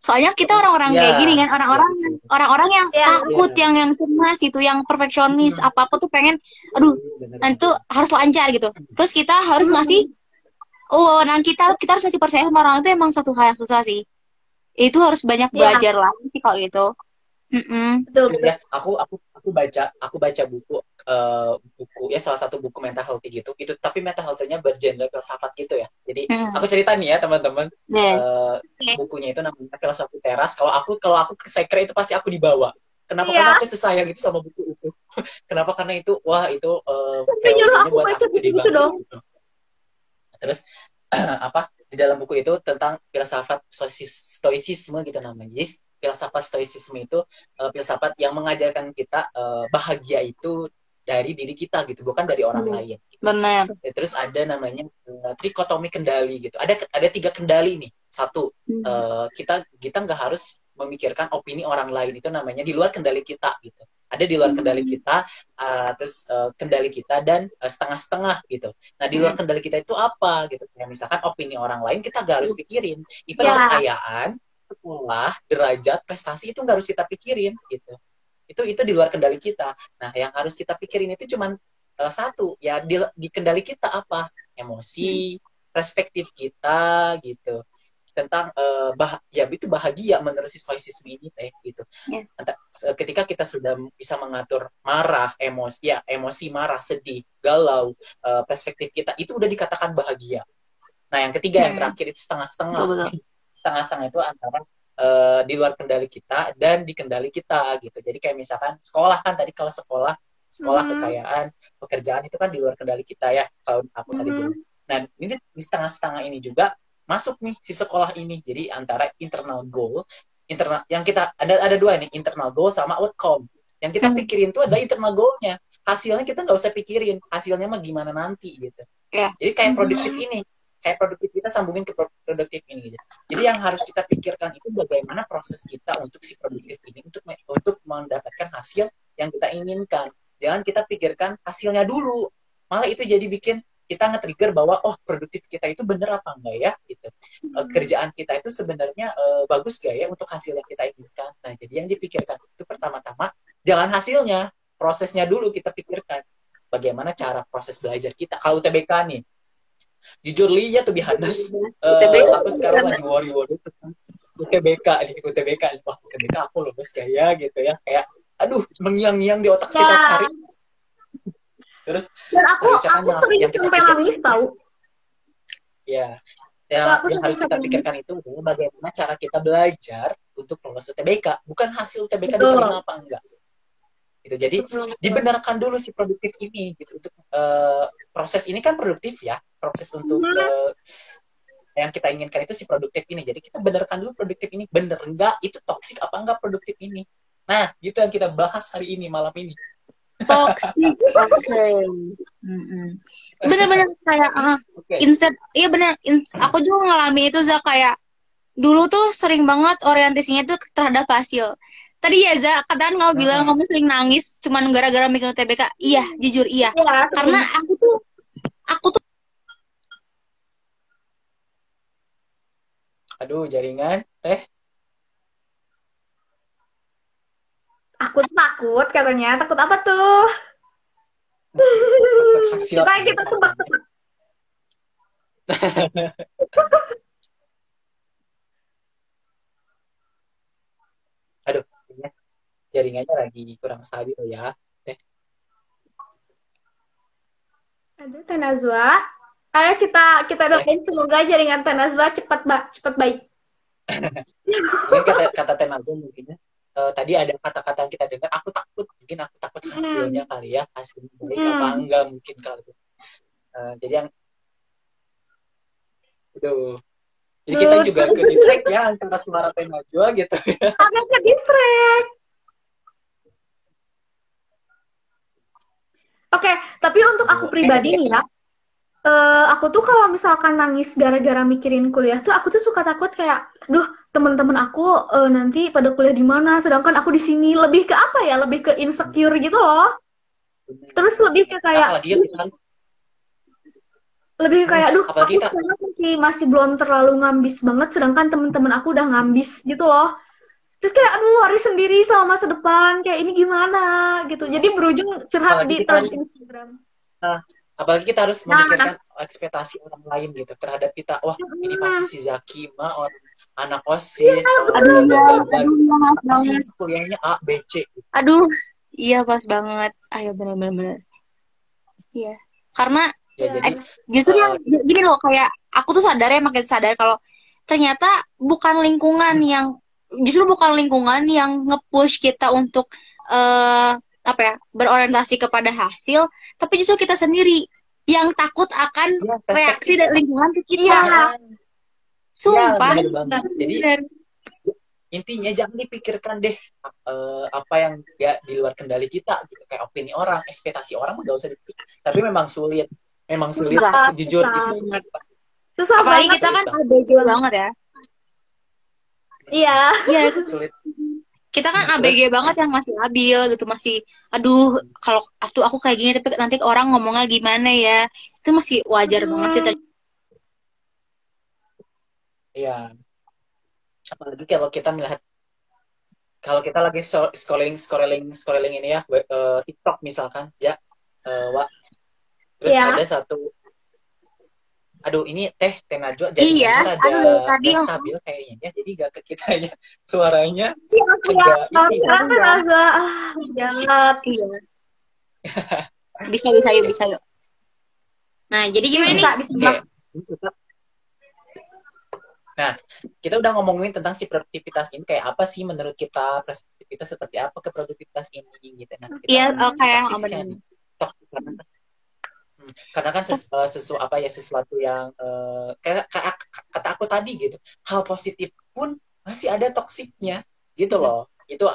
Soalnya kita orang-orang Ya. kayak gini kan, orang-orang Ya, orang-orang yang Ya. takut, Ya. yang yang cemas itu, yang perfeksionis, Hmm. apa-apa tuh pengen, aduh, banget. harus lancar gitu. Terus kita harus Hmm. ngasih, oh, nah kita kita harus ngasih percaya sama orang itu emang satu hal yang susah sih. Itu harus banyak Iya. belajar lagi sih kalau gitu. Mm-mm. Betul, ya aku aku aku baca aku baca buku eh, buku ya salah satu buku mental health gitu itu tapi mental health-nya bergenre filsafat gitu ya jadi Mm. aku cerita nih ya teman-teman Yeah. Eh, bukunya itu namanya filosofi teras kalau aku kalau aku ke sekre itu pasti aku dibawa kenapa Iya. karena aku sesayang itu sama buku itu *laughs* Kenapa? Karena itu wah itu uh, teorinya aku buat aku gede buku itu banget dong. gitu. Terus *clears throat* apa di dalam buku itu tentang filsafat stoicis- stoicisme gitu namanya. Jadi filsafat stoicisme itu uh, filsafat yang mengajarkan kita uh, bahagia itu dari diri kita gitu, bukan dari orang Hmm. lain. Benar. Ya, terus ada namanya uh, trikotomi kendali gitu. Ada ada tiga kendali nih. Satu, Hmm. eh, kita kita nggak harus memikirkan opini orang lain itu namanya di luar kendali kita gitu. Ada di luar Hmm. kendali kita, eh, terus eh, kendali kita dan eh, setengah-setengah gitu. Nah di luar kendali kita itu apa gitu? Kayak misalkan opini orang lain kita nggak harus pikirin. Even Ya. kekayaan, sekolah, derajat, prestasi itu nggak harus kita pikirin gitu. Itu itu di luar kendali kita. Nah yang harus kita pikirin itu cuman eh, satu ya di, di kendali kita apa? Emosi, perspektif kita gitu tentang eh, bah ya itu bahagia menurut si stoicisme ini teh gitu. Ya. Anta- se- Ketika kita sudah bisa mengatur marah, emosi ya emosi marah, sedih, galau, eh, perspektif kita itu udah dikatakan bahagia. Nah yang ketiga yang Hmm. terakhir itu setengah-setengah. *laughs* Setengah-setengah itu antara eh, di luar kendali kita dan di kendali kita gitu. Jadi kayak misalkan sekolah kan tadi kalau sekolah sekolah Mhm. kekayaan pekerjaan itu kan di luar kendali kita ya kalau aku tadi Mhm. bilang. Nah ini di setengah-setengah ini juga masuk nih si sekolah ini. Jadi antara internal goal, internal yang kita ada ada dua nih internal goal sama outcome. Yang kita Hmm. pikirin tuh adalah internal goalnya. Hasilnya kita nggak usah pikirin. Hasilnya mah gimana nanti gitu. Ya. Jadi kayak Mhm. produktif ini, kayak produktif kita sambungin ke pro- produktif ini. Gitu. Jadi yang harus kita pikirkan itu bagaimana proses kita untuk si produktif ini untuk untuk mendapatkan hasil yang kita inginkan. Jangan kita pikirkan hasilnya dulu. Malah itu jadi bikin kita nge-trigger bahwa oh produktif kita itu bener apa enggak ya gitu. Eh, kerjaan kita itu sebenarnya eh, bagus gak ya untuk hasil yang kita inginkan. Nah, jadi yang dipikirkan itu pertama-tama jangan hasilnya, prosesnya dulu kita pikirkan. Bagaimana cara proses belajar kita. Kalau UTBK nih, jujur Li ya tuh bihanas. UTBK. aku sekarang lagi worry-worry tentang UTBK nih, UTBK. Wah, UTBK aku lulus ya gitu ya. Kayak aduh mengiang-ngiang di otak setiap hari. Terus Dan aku Harusnya kan aku yang- sering sampai nangis tahu. Ya, yang, Aku yang harus kita pikirkan itu adalah bagaimana cara kita belajar untuk lolos UTBK, bukan hasil UTBK Betul. diterima apa enggak. Gitu. Jadi dibenarkan dulu si produktif ini gitu untuk eh, proses ini kan produktif ya, proses untuk eh, yang kita inginkan itu si produktif ini. Jadi kita benarkan dulu produktif ini bener enggak itu toksik apa enggak produktif ini. Nah, gitu yang kita bahas hari ini malam ini. Toxic. Oke. Mm-mm. Bener-bener kayak ah, Oke. instead iya bener ins- aku juga ngalamin itu za kayak dulu tuh sering banget orientasinya tuh terhadap hasil tadi ya za kadang kamu bilang kamu sering nangis cuman gara-gara mikir TBK iya jujur iya Ya, karena aku tuh aku tuh Aduh, jaringan. Eh, aku tuh takut katanya. Takut apa tuh? hasil. Kita kita tebak-tebak. *laughs* Aduh, jaringannya lagi kurang stabil ya. Aduh, Tanazwa. Ayo kita kita doain semoga jaringan Tanazwa cepat ba cepat baik. *laughs* Mungkin kata kata Tenago mungkin eh, tadi ada kata-kata yang kita dengar, aku takut, mungkin aku takut hasilnya kali ya, hasilnya baik Hmm. apa enggak mungkin kali. Eh, jadi yang Aduh. Jadi kita juga ke distract ya antara suara Tenajwa gitu. *laughs* Agak ke distract. Oke, tapi untuk aku pribadi nih ya, eh, aku tuh kalau misalkan nangis gara-gara mikirin kuliah tuh, aku tuh suka takut kayak, duh teman-teman aku eh, nanti pada kuliah di mana, sedangkan aku di sini lebih ke apa ya, lebih ke insecure gitu loh. Terus lebih ke kayak, apalagi kita harus lebih ke kayak, duh apalagi aku kita- masih masih belum terlalu ngambis banget, sedangkan teman-teman aku udah ngambis gitu loh. Terus kayak, aduh, hari sendiri sama masa depan, kayak ini gimana gitu. Jadi berujung curhat Apalagi di kita harus- Instagram. Apalagi kita harus Nah. memikirkan ekspektasi orang lain gitu terhadap kita. Wah, ini pasti si Zaki mah orang anak OSIS, aduh bla, bla, ya bla, bla. aduh ya, maaf pasti banget kuliahnya A, B, C. aduh iya pas banget ayo bener-bener iya karena Ya, jadi justru Eh, yang gini loh kayak aku tuh sadar ya makin sadar kalau ternyata bukan lingkungan yang justru bukan lingkungan yang nge-push kita untuk eh apa ya berorientasi kepada hasil, tapi justru kita sendiri yang takut akan Ya, reaksi dari lingkungan ke kita. Iya. Sumpah. bener banget. Jadi Bener. intinya jangan dipikirkan deh eh, apa yang ya di luar kendali kita gitu kayak opini orang ekspektasi orang nggak usah dipikir tapi memang sulit memang sulit Susah, jujur susah. itu Banget. Susah Apalagi banget. kita kan Sulit ABG banget ya. Iya. Iya, sulit kita kan Nah, ABG banget yang masih labil gitu, masih aduh kalau aduh aku kayak gini tapi nanti orang ngomongnya gimana ya. Itu masih wajar banget sih. ter- ya apalagi kalau kita melihat kalau kita lagi scrolling scrolling scrolling ini ya we- eh, TikTok misalkan ya Wak. terus Iya. ada satu aduh ini teh teh najwa jadi Iya, ada aduh, tadi yang- stabil kayaknya ya jadi gak ke kitanya *laughs* suaranya Iya, Juga iya. ini, Sekarang kan agak ah, jangan. Iya. *laughs* Bisa bisa yuk bisa yuk. Nah, jadi gimana nih? Bisa, bisa. Oke. Nah, kita udah ngomongin tentang si produktivitas ini kayak apa sih menurut kita produktivitas seperti apa ke produktivitas ini gitu. Nah, kita Iya, apa nih. Toxic karena kan ses, eh, sesu apa ya sesuatu yang kayak kayak kata aku tadi gitu hal positif pun masih ada toksiknya gitu loh itu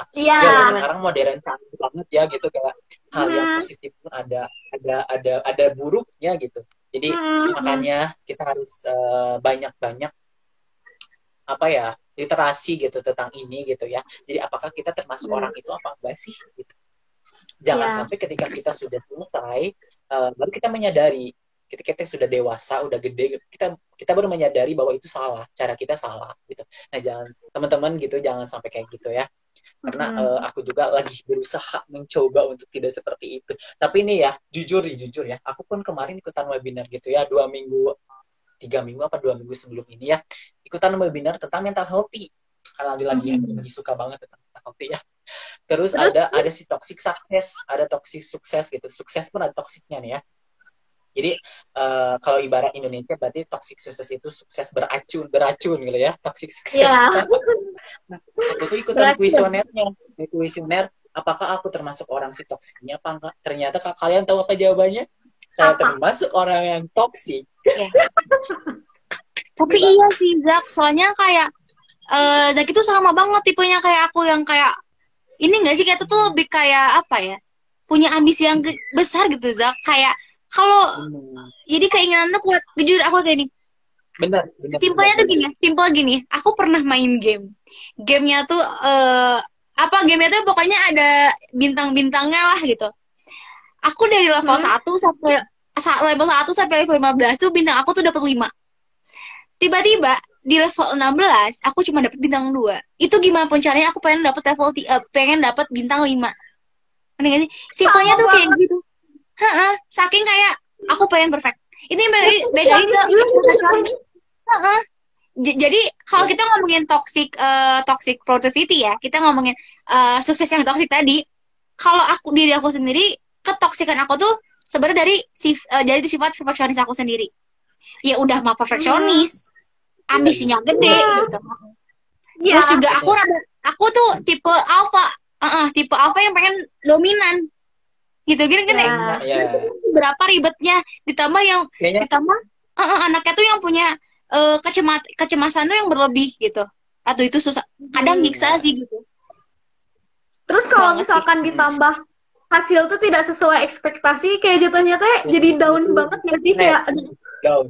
zaman sekarang modern banget ya gitu kayak hal yang Hmm. positif pun ada ada ada ada buruknya gitu jadi Hmm. makanya kita harus eh, banyak-banyak apa ya literasi gitu tentang ini gitu ya jadi apakah kita termasuk Hmm. orang itu apa enggak sih gitu jangan Ya. sampai ketika kita sudah selesai eh, baru kita menyadari. Ketika kita sudah dewasa udah gede kita kita baru menyadari bahwa itu salah cara kita salah gitu. Nah jangan teman-teman gitu jangan sampai kayak gitu ya. Karena Mhm. eh, aku juga lagi berusaha mencoba untuk tidak seperti itu. Tapi ini ya jujur nih jujur ya. Aku pun kemarin ikutan webinar gitu ya dua minggu tiga minggu apa dua minggu sebelum ini ya. Ikutan webinar tentang mental healthy karena lagi lagi Mhm. lagi suka banget tentang healthy ya. Terus ada ada si toxic success ada toxic sukses gitu. Sukses pun ada toksiknya nih ya. Jadi eh, kalau ibarat Indonesia berarti toxic sukses itu sukses beracun beracun gitu ya toxic sukses Iya. Nah, aku tuh ikutan kuesionernya di kuesioner apakah aku termasuk orang si toksiknya apa enggak? Ternyata kak kalian tahu apa jawabannya? Saya Apa? termasuk orang yang toksik *laughs* Tapi iya sih Zak, soalnya kayak eh Zak itu sama banget tipenya kayak aku yang kayak ini enggak sih kayak itu tuh lebih kayak apa ya? Punya ambisi yang besar gitu Zak. Kayak kalau Hmm, jadi keinginan tuh kuat. Jujur aku kayak ini. bener bener Simpelnya tuh gini, simpel gini. Aku pernah main game. Gamenya tuh eh apa gamenya tuh pokoknya ada bintang-bintangnya lah gitu. Aku dari level Hmm. 1 sampai sa- level 1 sampai level 15 tuh bintang aku tuh dapat 5. Tiba-tiba di level 16 aku cuma dapat bintang 2. Itu gimana pun caranya aku pengen dapat level eh, pengen dapat bintang 5. Ngerti gak sih? Simpelnya tuh kayak gitu. Heeh, saking kayak aku pengen perfect. Ini balik balik lagi ke Heeh. J- Jadi kalau kita ngomongin toxic eh, toxic productivity ya, kita ngomongin eh, sukses yang toxic tadi. Kalau aku diri aku sendiri, ketoksikan aku tuh sebenarnya dari sif, eh, dari sifat perfeksionis aku sendiri. Ya udah mah perfeksionis, ambisinya gede Iya. gitu. Iya. Terus juga aku rada- aku tuh tipe alpha, Heeh, tipe alpha yang pengen dominan. Gitu gini kan Ya. Nah, ya berapa ribetnya ditambah yang kayaknya ditambah eh, eh, anaknya tuh yang punya eh, kecemat kecemasan tuh yang berlebih gitu atau itu susah kadang nyiksa sih gitu Terus kalau Banget sih. misalkan ditambah hasil tuh tidak sesuai ekspektasi, kayak jatuhnya teh jadi down banget gak sih? Kayak down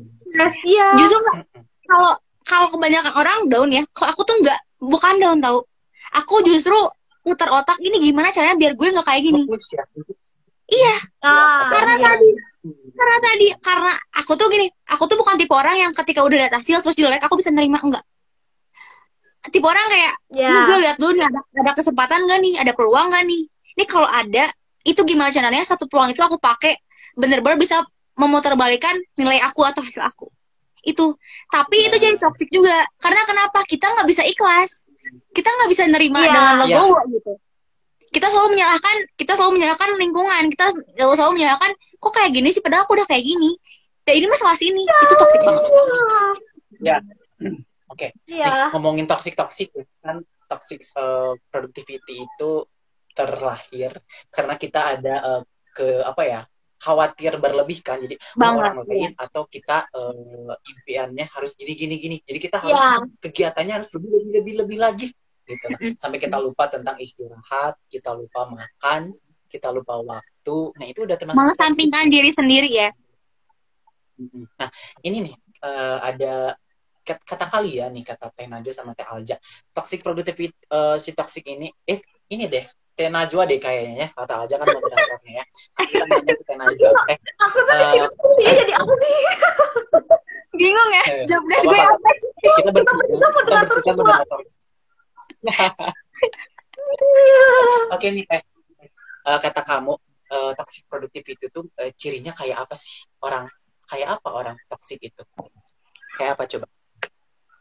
ya. justru kalau kalau kebanyakan orang down ya kalau aku tuh nggak bukan down tau aku justru putar otak ini gimana caranya biar gue nggak kayak gini Fokus ya iya Ah, karena iya. tadi karena tadi karena aku tuh gini aku tuh bukan tipe orang yang ketika udah lihat hasil terus jelek aku bisa nerima enggak tipe orang kayak Ya. Ini gue lihat dulu nih ada ada kesempatan gak nih, ada peluang gak nih. Ini kalau ada, itu gimana caranya satu peluang itu aku pakai bener-bener bisa memutarbalikkan nilai aku atau hasil aku. Itu. Tapi itu Ya. jadi toxic juga. Karena kenapa? Kita nggak bisa ikhlas. Kita nggak bisa nerima Iya. dengan Iya. legowo gitu. Kita selalu menyalahkan, kita selalu menyalahkan lingkungan. Kita selalu, selalu menyalahkan, kok kayak gini sih? Padahal aku udah kayak gini. Dan ini masalah sini. Itu toxic banget. ya *clears throat* oke Iya. Nih, ngomongin toxic toxic kan toxic eh, productivity itu terlahir karena kita ada uh, ke apa ya khawatir berlebih kan jadi Banget, orang lain atau kita uh, impiannya harus gini gini gini jadi kita harus Ya. kegiatannya harus lebih lebih lebih lebih lagi gitu sampai kita lupa tentang istirahat kita lupa makan kita lupa waktu nah itu udah termasuk toxic. mengesampingkan diri sendiri ya. Nah, ini nih eh, ada kat- kata kalian nih kata Teh Najwa sama Teh Alja. Toxic productivity eh, si toxic ini eh ini deh Teh Najwa deh kayaknya ya. Kata Alja kan moderatornya ya. Kita nanya ke Teh Najwa. Eh, Aku tuh di Eh, sini tuh dia jadi apa sih? *laughs* bingung ya Eh, job desk gue apa? apa kita bertiga kita moderator semua. moderator. *laughs* Oke nih Teh. Eh, kata kamu eh, toxic productivity itu eh, cirinya kayak apa sih? Orang kayak apa orang toxic itu? Kayak apa coba?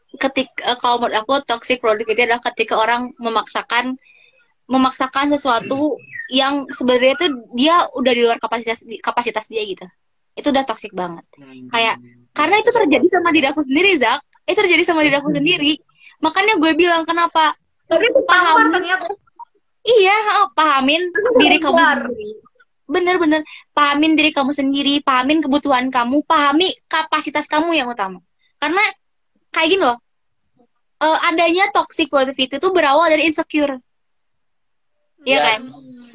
ketika kalau menurut aku toxic productivity adalah ketika orang memaksakan memaksakan sesuatu yang sebenarnya tuh dia udah di luar kapasitas kapasitas dia gitu. Itu udah toxic banget. Hmm. Kayak, karena itu terjadi sama diri aku sendiri Zak. Itu terjadi sama diri aku sendiri. Makanya gue bilang kenapa? Tapi itu Paham. ternyata. iya oh, pahamin diri kamu sendiri. Bener-bener pahamin diri kamu sendiri pahamin kebutuhan kamu pahami kapasitas kamu yang utama. Karena kayak gini loh eh, adanya toxic productivity itu berawal dari insecure Iya kan?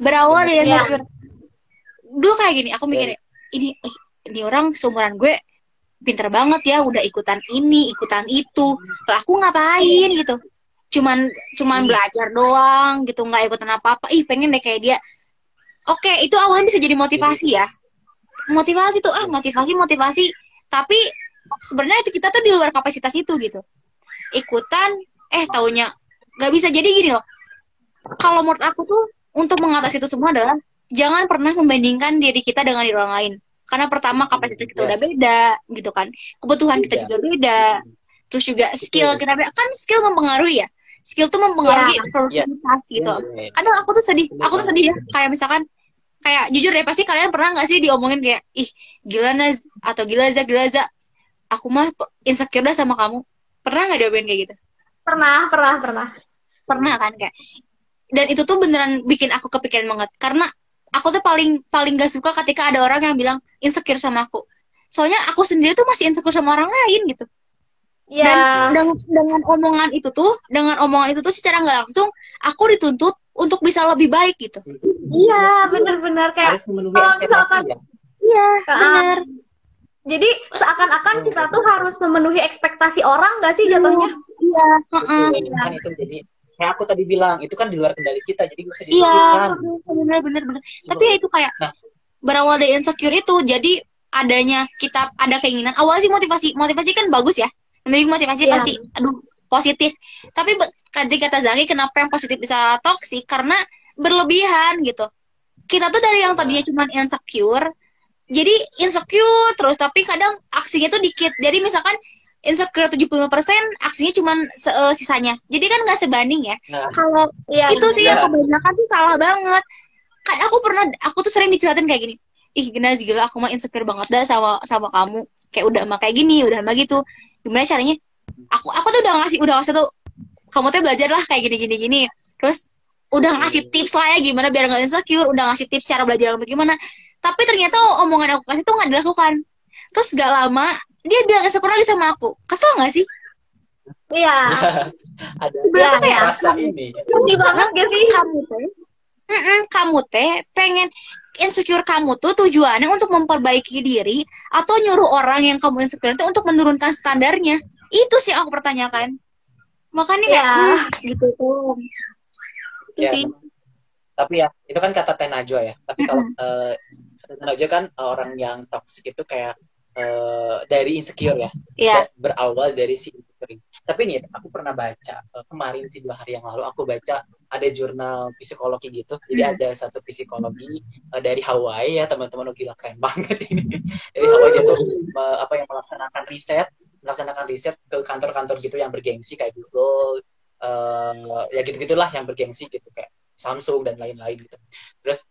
berawal dari Iya. insecure dulu kayak gini aku mikirnya ini ini orang seumuran gue pinter banget ya udah ikutan ini ikutan itu. Lah aku ngapain gitu? Cuman cuman belajar doang gitu nggak ikutan apa apa ih pengen deh kayak dia. Oke itu awalnya bisa jadi motivasi ya. Motivasi tuh ah motivasi motivasi. Tapi sebenarnya itu kita tuh di luar kapasitas itu gitu. Ikutan eh taunya nggak bisa. Jadi gini loh kalau menurut aku tuh untuk mengatasi itu semua adalah jangan pernah membandingkan diri kita dengan diri orang lain. Karena pertama kapasitas kita udah Yes. beda gitu kan. Kebutuhan kita Beda. juga beda. Terus juga skill Betul. kita beda. Kan skill mempengaruhi ya. Skill tuh mempengaruhi produktivitas gitu. Iya. kadang aku tuh sedih. Aku tuh sedih ya. Kayak misalkan kayak jujur deh pasti kalian pernah nggak sih diomongin kayak ih gila Naz atau gila Za gila Za aku mah insecure dah sama kamu. Pernah nggak diomongin kayak gitu? Pernah, pernah, pernah. pernah kan kayak dan itu tuh beneran bikin aku kepikiran banget karena aku tuh paling paling gak suka ketika ada orang yang bilang insecure sama aku soalnya aku sendiri tuh masih insecure sama orang lain gitu Ya. dan dengan, dengan omongan itu tuh dengan omongan itu tuh secara nggak langsung aku dituntut untuk bisa lebih baik gitu Iya, benar-benar kayak harus memenuhi kalau ekspektasi misalkan- ya. iya bener jadi seakan-akan kita tuh harus memenuhi ekspektasi orang gak sih jatuhnya? iya heeh. Betul. Kan itu jadi kayak aku tadi bilang itu kan di luar kendali kita jadi nggak bisa iya dipikirkan. bener bener bener tapi ya itu kayak Nah. berawal dari insecure itu jadi adanya kita ada keinginan. Awal sih motivasi motivasi kan bagus ya. Namanya motivasi Iya. pasti aduh positif. Tapi tadi kata Zaki kenapa yang positif bisa toksik karena berlebihan gitu. Kita tuh dari yang tadinya cuma insecure jadi insecure terus tapi kadang aksinya tuh dikit. Jadi misalkan insecure 75% aksinya cuma se- eh, sisanya. Jadi kan nggak sebanding ya. Nah, kalau Iya. itu sih yang Iya. kebanyakan tuh salah banget. Kan aku pernah aku tuh sering dicurhatin kayak gini. Ih gila gila aku mah insecure banget dah sama sama kamu. Kayak udah mah kayak gini udah mah gitu. Gimana caranya? Aku aku tuh udah ngasih udah ngasih tuh kamu tuh belajar lah kayak gini gini gini. Terus udah ngasih tips lah ya gimana biar nggak insecure. Udah ngasih tips cara belajar bagaimana. Tapi ternyata omongan aku kasih tuh nggak dilakukan terus gak lama dia bilang insecure lagi sama aku kesel nggak sih Iya. *laughs* ada sebenarnya kayak rasa ini. Sedih banget gak sih? kamu teh Mm-mm, kamu teh pengen insecure kamu tuh tujuannya untuk memperbaiki diri atau nyuruh orang yang kamu insecure itu untuk menurunkan standarnya itu sih aku pertanyakan makanya kayak Ya. hmm, gitu tuh itu Ya, sih Tapi ya itu kan kata Teh Najwa ya. Tapi kalau eh, kata Teh Najwa kan orang yang toxic itu kayak eh, dari insecure ya. Da- berawal dari si insecure. Tapi nih aku pernah baca eh, kemarin sih dua hari yang lalu aku baca ada jurnal psikologi gitu. Jadi Hmm. ada satu psikologi eh, dari Hawaii ya teman-teman oh, gila keren banget ini. *laughs* dari Hawaii dia tuh eh, apa yang melaksanakan riset, melaksanakan riset ke kantor-kantor gitu yang bergengsi kayak Google eh, ya gitu-gitulah yang bergengsi gitu kayak Samsung dan lain-lain gitu. Terus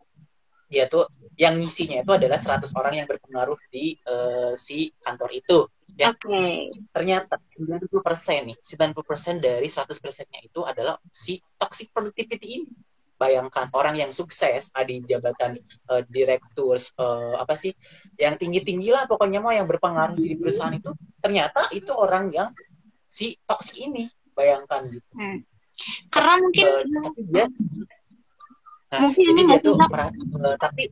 tuh yang ngisinya itu adalah 100 orang yang berpengaruh di eh, si kantor itu. Ya, oke ternyata 90% nih, 90% dari 100%-nya itu adalah si toxic productivity ini. bayangkan orang yang sukses ada di jabatan eh, direktur eh, apa sih yang tinggi tinggi lah pokoknya mau yang berpengaruh di perusahaan itu ternyata itu orang yang si toxic ini bayangkan gitu Hmm. Karena mungkin tapi dia nah, Mungkin jadi ini dia tuh merasa, eh, tapi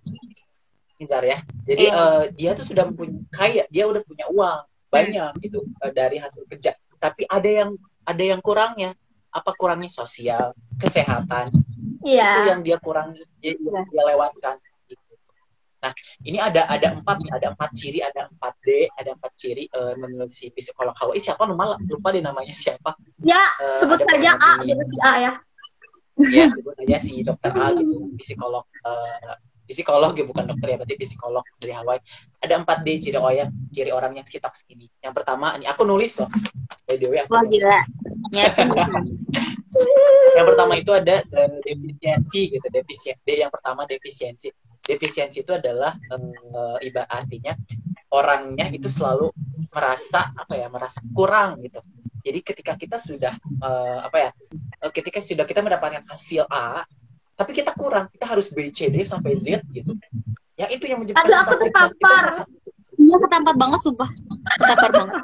bentar ya. Jadi Iya. eh, dia tuh sudah mempunyai kaya dia udah punya uang banyak gitu eh, dari hasil kerja. Tapi ada yang ada yang kurangnya. Apa kurangnya? Sosial kesehatan. Itu Iya. yang dia kurangi dia, Iya. dia lewatkan gitu. nah ini ada ada empat nih. Ada empat ciri ada empat D ada empat ciri eh, menurut si psikolog Hawaii. Siapa? Lupa lupa deh namanya siapa. Ya, Eh, sebut saja A si A ya. Ya sebut aja si dokter A gitu psikolog eh, psikolog ya bukan dokter ya berarti psikolog dari Hawaii ada empat D ciri orang ciri orang yang si toxic ini yang pertama ini aku nulis loh by the way aku nulis. gila. Nyiapin. *laughs* yang pertama itu ada eh, defisiensi gitu defisien D yang pertama defisiensi defisiensi itu adalah eh, ibarat artinya orangnya itu selalu merasa apa ya merasa kurang gitu jadi ketika kita sudah eh, apa ya ketika sudah kita mendapatkan hasil A tapi kita kurang kita harus B C D sampai Z gitu ya itu yang menyebabkan Aduh, aku tertampar. Iya ketampat banget sumpah. Ketampar banget.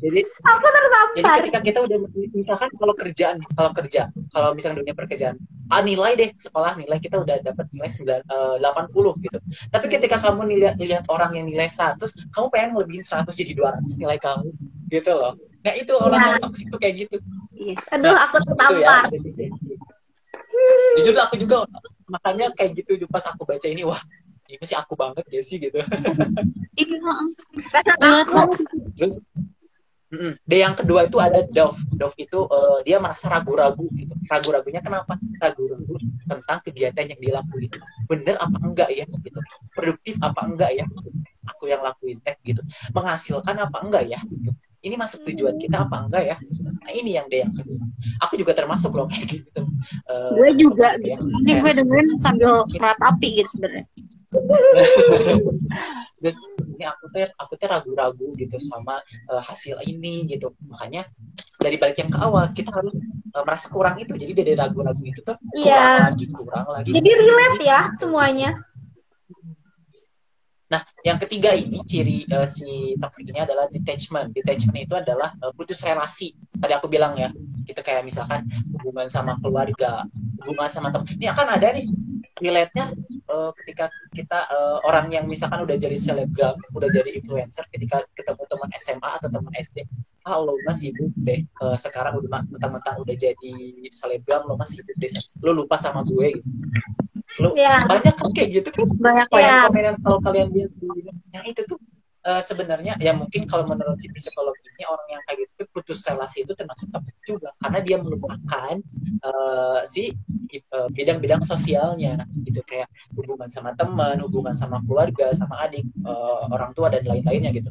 jadi Aku Jadi tertampar. ketika kita udah misalkan kalau kerjaan, kalau kerja, kalau misalnya dunia pekerjaan, ah nilai deh sekolah nilai kita udah dapat nilai 9, eh, 80 gitu. Tapi ketika kamu lihat lihat orang yang nilai 100, kamu pengen ngelebihin 100 jadi 200 nilai kamu, gitu loh. Nah itu orang Ya. yang toxic tuh kayak gitu. Iya. Aduh, aku ya. tertampar. defisiensi. Jujur aku juga makanya kayak gitu pas aku baca ini wah ini sih aku banget ya sih gitu. Iya. takut. banget. Terus mm, D yang kedua itu ada Dove. Dove itu eh, dia merasa ragu-ragu gitu. Ragu-ragunya kenapa? Ragu-ragu tentang kegiatan yang dilakuin. Bener apa enggak ya gitu. Produktif apa enggak ya? Aku yang lakuin teh gitu. Menghasilkan apa enggak ya? Gitu. Ini masuk tujuan kita apa enggak ya? Nah ini yang D yang kedua. Aku juga termasuk loh *laughs* kayak gitu. Eh, Gue juga gitu ya. Ini gue dengerin sambil meratapi gitu sebenarnya. *laughs* Terus ini aku tuh aku tuh ragu-ragu gitu sama eh, hasil ini gitu. Makanya dari balik yang ke awal kita harus eh, merasa kurang itu. Jadi dari ragu-ragu itu tuh kurang Iya. lagi, kurang lagi. Jadi relate ya semuanya. Nah, yang ketiga ini ciri eh, si toxic ini adalah detachment. Detachment itu adalah eh, putus relasi. Tadi aku bilang ya, gitu kayak misalkan hubungan sama keluarga, hubungan sama teman. Ini akan ada nih relate-nya eh, ketika kita eh, orang yang misalkan udah jadi selebgram, udah jadi influencer, ketika ketemu teman SMA atau teman SD, ah lo mah sibuk deh. Eh, sekarang udah mentang-mentang udah jadi selebgram, lo mah sibuk deh. Lo lupa sama gue. Gitu. Lo Ya. banyak kan kayak gitu kan Banyak Iya. banget. komen kalau kalian lihat di yang itu tuh eh, sebenarnya ya mungkin kalau menurut si psikolog ini orang yang kayak gitu putus relasi itu termasuk toxic juga karena dia melupakan eh, si eh, bidang-bidang sosialnya gitu kayak hubungan sama teman, hubungan sama keluarga, sama adik, eh, orang tua dan lain-lainnya gitu.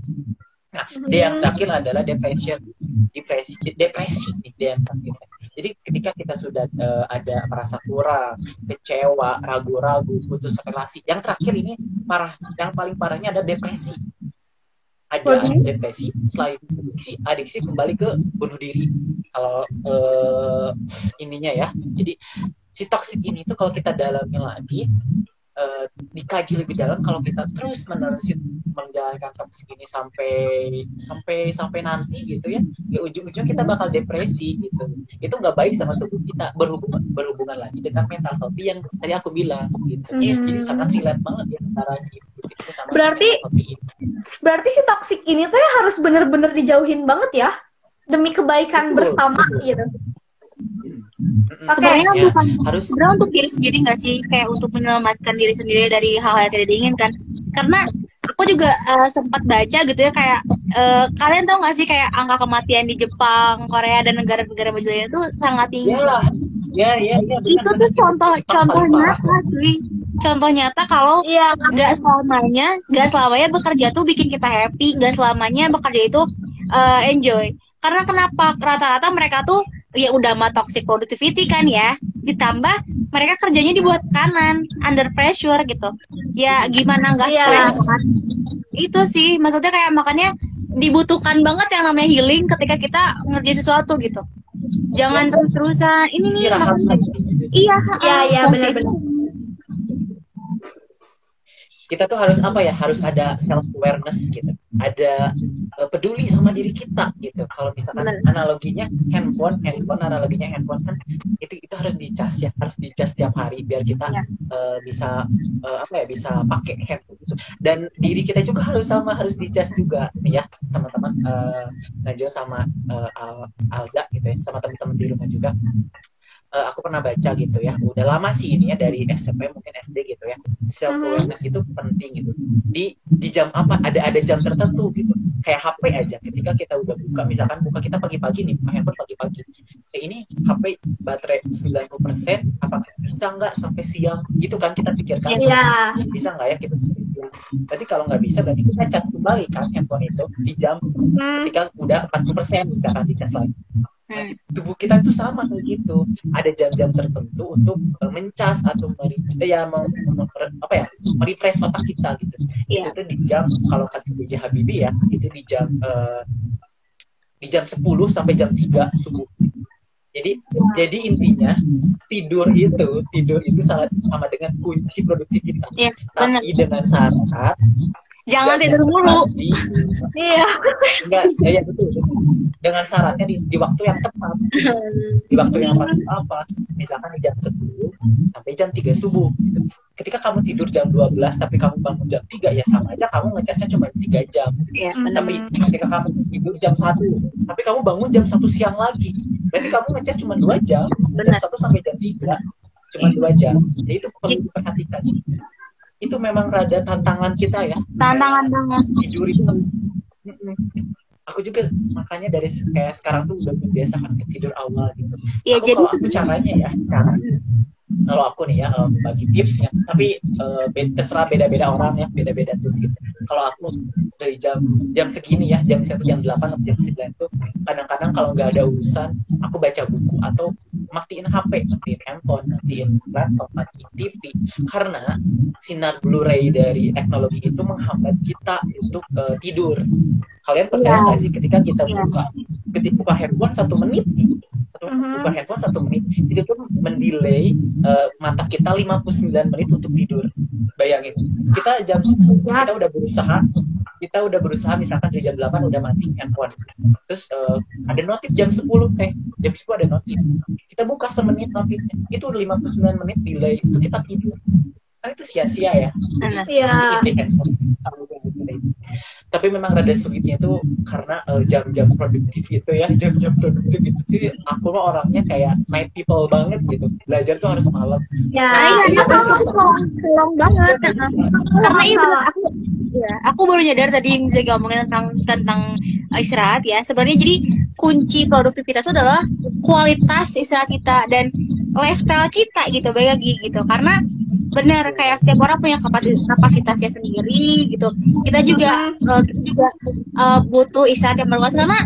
Nah, dia yang terakhir adalah depression, depresi, depresi nih dia yang terakhir. Jadi ketika kita sudah eh, ada merasa kurang, kecewa, ragu-ragu, putus relasi, yang terakhir ini parah, yang paling parahnya ada depresi. Ada, depresi, selain adiksi, adiksi kembali ke bunuh diri. Kalau eh, ininya ya, jadi si toxic ini tuh kalau kita dalami lagi, eh, dikaji lebih dalam kalau kita terus menerus menjalankan toxic ini sampai sampai sampai nanti gitu ya ya ujung-ujung kita bakal depresi gitu itu nggak baik sama tubuh kita berhubungan berhubungan lagi dengan mental health yang tadi aku bilang gitu Hmm. jadi sangat relate banget ya antara si itu sama Berarti- si. Berarti si toxic ini tuh ya harus bener-bener dijauhin banget ya. Demi kebaikan Betul, bersama betul. gitu. Oke. Sebenarnya Ya, bukan harus sebenarnya untuk diri sendiri nggak sih? Kayak untuk menyelamatkan diri sendiri dari hal-hal yang tidak diinginkan. Karena aku juga eh, sempat baca gitu ya kayak eh, kalian tahu nggak sih kayak angka kematian di Jepang Korea dan negara-negara maju lainnya itu sangat tinggi. Ya ya ya ya benar, itu tuh benar. contoh Jepang contoh nyata cuy. Contoh nyata kalau Iya. nggak selamanya nggak selamanya bekerja tuh bikin kita happy nggak selamanya bekerja itu eh, enjoy. Karena kenapa? Rata-rata mereka tuh ya udah mah toxic productivity kan ya. Ditambah mereka kerjanya dibuat kanan under pressure gitu. Ya gimana nggak Iya. stres kan itu sih maksudnya kayak makanya dibutuhkan banget yang namanya healing ketika kita ngerjain sesuatu gitu. Jangan terus-terusan. Ini nih istirahat makanya lagi. Iya, Iya, iya, benar-benar. kita tuh harus apa ya? Harus ada self awareness gitu ada uh, peduli sama diri kita gitu kalau misalkan Benar. analoginya handphone handphone analoginya handphone kan itu itu harus dicas ya harus dicas tiap hari biar kita Ya. uh, bisa uh, apa ya bisa pakai handphone gitu dan diri kita juga harus sama harus dicas juga nih ya teman-teman uh, Najwa sama uh, Al- Alza gitu ya sama teman-teman di rumah juga Eh, aku pernah baca gitu ya. Udah lama sih ini ya dari SMP mungkin SD gitu ya. Self awareness itu penting gitu. Di di jam apa ada ada jam tertentu gitu. Kayak HP aja ketika kita udah buka misalkan buka kita pagi-pagi nih buka handphone pagi-pagi. Eh, ini HP baterai 90% apakah bisa nggak sampai siang? Gitu kan kita pikirkan. Iya. bisa nggak ya kita berarti kalau nggak bisa berarti kita cas kembali kan handphone itu di jam Hmm. ketika udah 40% misalkan dicas lagi. Hmm. Masih- tubuh kita itu sama kayak gitu. Ada jam-jam tertentu untuk uh, mencas atau meri eh, ya mem- apa ya merefresh otak kita gitu. Iya. itu tuh di jam kalau kata DJ Habibie ya itu di jam eh, di jam 10 sampai jam 3 subuh. Jadi jadi intinya tidur itu tidur itu sama, sama dengan kunci produktivitas. Iya, benar. tapi dengan syarat Jangan nggak tidur mulu. di Iya. enggak ya, ya betul, betul. dengan syaratnya di, di waktu yang tepat di waktu yang tepat apa misalkan di jam 10 sampai jam 3 subuh gitu. ketika kamu tidur jam 12 tapi kamu bangun jam 3 ya sama aja kamu ngecasnya cuma 3 jam Iya, Hmm. benar. tapi ketika kamu tidur jam 1 tapi kamu bangun jam 1 siang lagi berarti kamu ngecas cuma 2 jam jam Benar. 1 sampai jam 3 cuma 2 jam ya itu perlu diperhatikan itu memang rada tantangan kita ya. Tantangan banget. tidur itu aku juga makanya dari kayak sekarang tuh udah membiasakan untuk tidur awal gitu. Iya, aku jadi kalau aku caranya ya caranya kalau aku nih ya em, bagi tipsnya tapi eh, be- terserah beda-beda orang ya beda-beda tips gitu kalau aku dari jam jam segini ya jam misalnya jam 8 atau jam 9 tuh kadang-kadang kalau nggak ada urusan aku baca buku atau matiin HP matiin handphone matiin laptop matiin TV karena sinar Blu-ray dari teknologi itu menghambat kita untuk eh, tidur kalian percaya Iya. nggak sih ketika kita Iya. buka ketika buka handphone satu menit atau Mhm. buka handphone satu menit itu tuh mendelay eh, mata kita 59 menit untuk tidur. Bayangin kita jam 10 kita udah berusaha kita udah berusaha misalkan dari jam 8 udah mati handphone. Terus eh, ada notif jam 10 teh jam 10 ada notif. Kita buka semenit notifnya itu udah 59 menit delay itu kita tidur kan itu sia-sia ya. Iya. Delay. tapi memang rada sulitnya itu karena eh, jam-jam produktif itu ya *laughs* jam-jam produktif itu aku mah orangnya kayak night people banget gitu belajar tuh harus malam Ya. Ah, iya, Iya, aku iya. banget. Karena iya bener, Masalah. aku ya, aku baru nyadar tadi yang Zaki ngomongin tentang tentang istirahat ya. Sebenarnya jadi kunci produktivitas itu adalah kualitas istirahat kita dan lifestyle kita gitu, baik lagi gitu. Karena benar kayak setiap orang punya kapasi- kapasitasnya sendiri gitu. Kita juga eh, kita juga eh, butuh istirahat yang berkualitas karena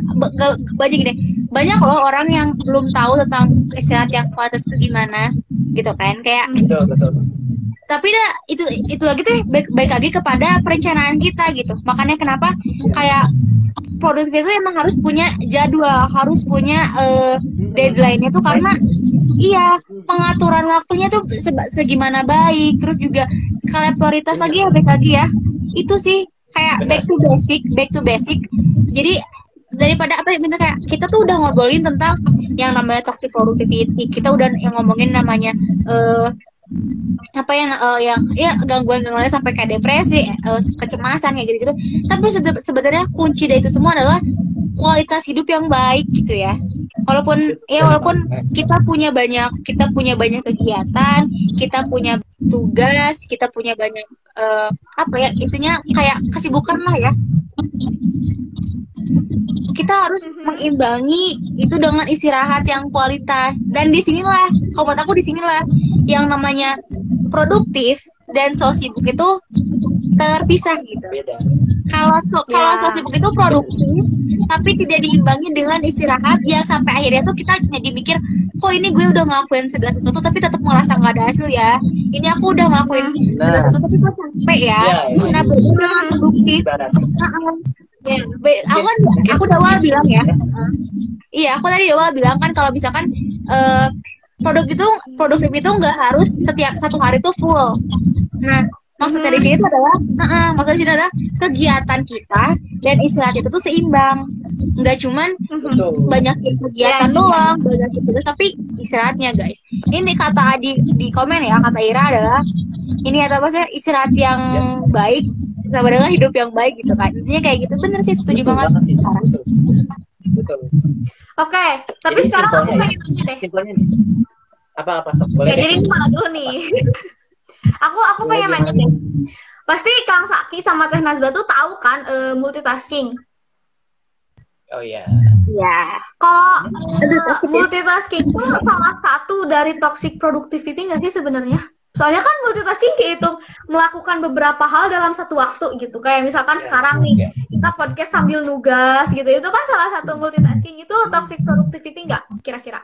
banyak gini, banyak loh orang yang belum tahu tentang istirahat yang kualitas itu gimana gitu kan. Kayak betul betul tapi dah itu itu lagi tuh baik, baik lagi kepada perencanaan kita gitu makanya kenapa kayak produktivitas itu emang harus punya jadwal harus punya eh, deadline-nya tuh karena iya pengaturan waktunya tuh seba- segimana baik terus juga skala prioritas lagi ya baik lagi ya. Itu sih kayak back to basic back to basic. Jadi daripada apa ya misalnya kayak kita tuh udah ngobrolin tentang yang namanya toxic productivity kita udah yang ngomongin namanya eh apa yang eh, yang ya gangguan gangguannya sampai kayak depresi eh, kecemasan kayak gitu gitu tapi sebenarnya kunci dari itu semua adalah kualitas hidup yang baik gitu ya. Walaupun ya walaupun kita punya banyak kita punya banyak kegiatan kita punya tugas kita punya banyak eh, apa ya intinya kayak kesibukan lah ya kita harus mengimbangi itu dengan istirahat yang kualitas. Dan di sinilah kalau menurut aku di sinilah yang namanya produktif dan so sibuk itu terpisah gitu. Beda. Kalau so, kalau Ya. so sibuk itu produktif tapi tidak diimbangi dengan istirahat yang sampai akhirnya tuh kita jadi mikir kok ini gue udah ngelakuin segala sesuatu tapi tetap merasa nggak ada hasil ya? Ini aku udah ngelakuin segala nah. sesuatu tapi kok capek ya. Ya, ya. nah dengan produktif. Ya, aku kan aku udah awal bilang ya. Iya, aku tadi di awal bilang kan kalau misalkan eh produk itu produktif itu nggak harus setiap satu hari itu full. Nah, maksudnya di sini itu adalah, uh-uh, maksudnya di sini adalah kegiatan kita dan istirahat itu tuh seimbang. Nggak cuman betul banyakin kegiatan doang, banyakin tugas tapi istirahatnya guys. Ini kata di di komen ya kata Ira adalah ini kata apa sih istirahat yang baik sama dengan hidup yang baik gitu kan. Intinya kayak gitu bener sih setuju betul banget. banget sih betul betul Oke, tapi Jadi sekarang aku simpelnya ya. pengen nanya deh. simpelnya nih apa apa sok boleh Ya, deh jadi dulu nih? *laughs* aku aku Boleh pengen nanya deh. Pasti Kang Saki sama Teh Nazba tuh tahu kan eh, multitasking. oh iya Ya. Kalau Aduh, eh, ya. multitasking itu salah satu dari toxic productivity nggak sih sebenarnya? Soalnya kan multitasking dihitung melakukan beberapa hal dalam satu waktu gitu. Kayak misalkan Ya, sekarang nih ya. kita podcast sambil nugas gitu. Itu kan salah satu multitasking. Itu toxic productivity nggak kira-kira?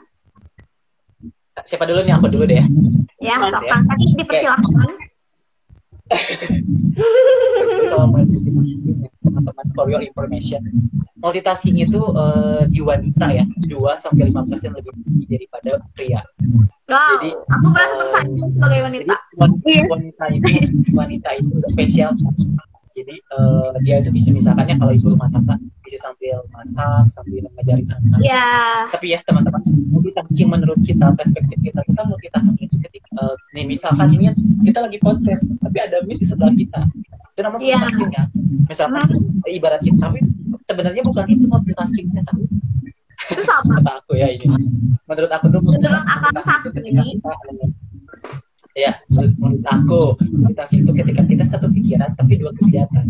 siapa dulu nih aku dulu deh Ya, sok ya. Dipersilahkan. *laughs* Jadi kalau multitasking teman-teman for your information multitasking itu eh, di wanita ya 2 sampai lima persen lebih tinggi daripada pria Wow, Jadi, aku merasa eh, tersanjung sebagai jadi wanita. wan- Iya. wanita itu wanita itu spesial jadi eh, dia itu bisa misalkannya kalau ibu rumah tangga bisa sambil masak sambil ngajarin anak Ya, tapi ya teman-teman multitasking menurut kita perspektif kita kita multitasking. Itu ketika eh, nih misalkan ini kita lagi podcast tapi ada mic di sebelah kita. Itu namanya Iya. multitasking ya. Misalkan eh, ibarat kita tapi sebenarnya bukan itu multitaskingnya tapi itu sama. kata aku ya ini. Menurut aku tuh Menurut multitasking itu ketika kita eh, ya menurut menurut aku multitasking itu ketika kita satu pikiran tapi dua kegiatan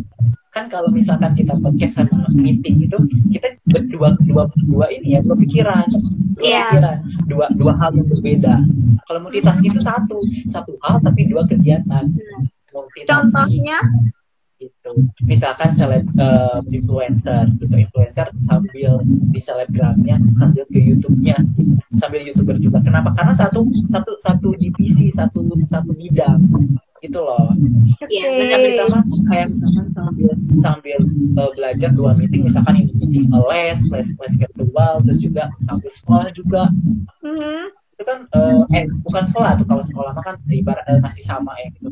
kan kalau misalkan kita podcast sama meeting itu kita berdua dua dua ini ya dua pikiran. Dua Iya. pikiran. Dua dua hal yang berbeda. Kalau multitasking itu satu. Satu hal tapi dua kegiatan. Multitasking. Contohnya, gitu. Misalkan seleb eh, influencer gitu. Influencer sambil di selebgramnya sambil ke YouTube-nya. Sambil youtuber juga. Kenapa? Karena satu satu satu divisi satu satu bidang gitu loh. Iya, Oke. kan kita mah kayak misalkan sambil sambil eh, belajar dua meeting misalkan ini meeting les les les virtual terus juga sambil sekolah juga. Mhm, itu kan eh, eh bukan sekolah tuh kalau sekolah mah kan ibarat eh, masih sama ya gitu.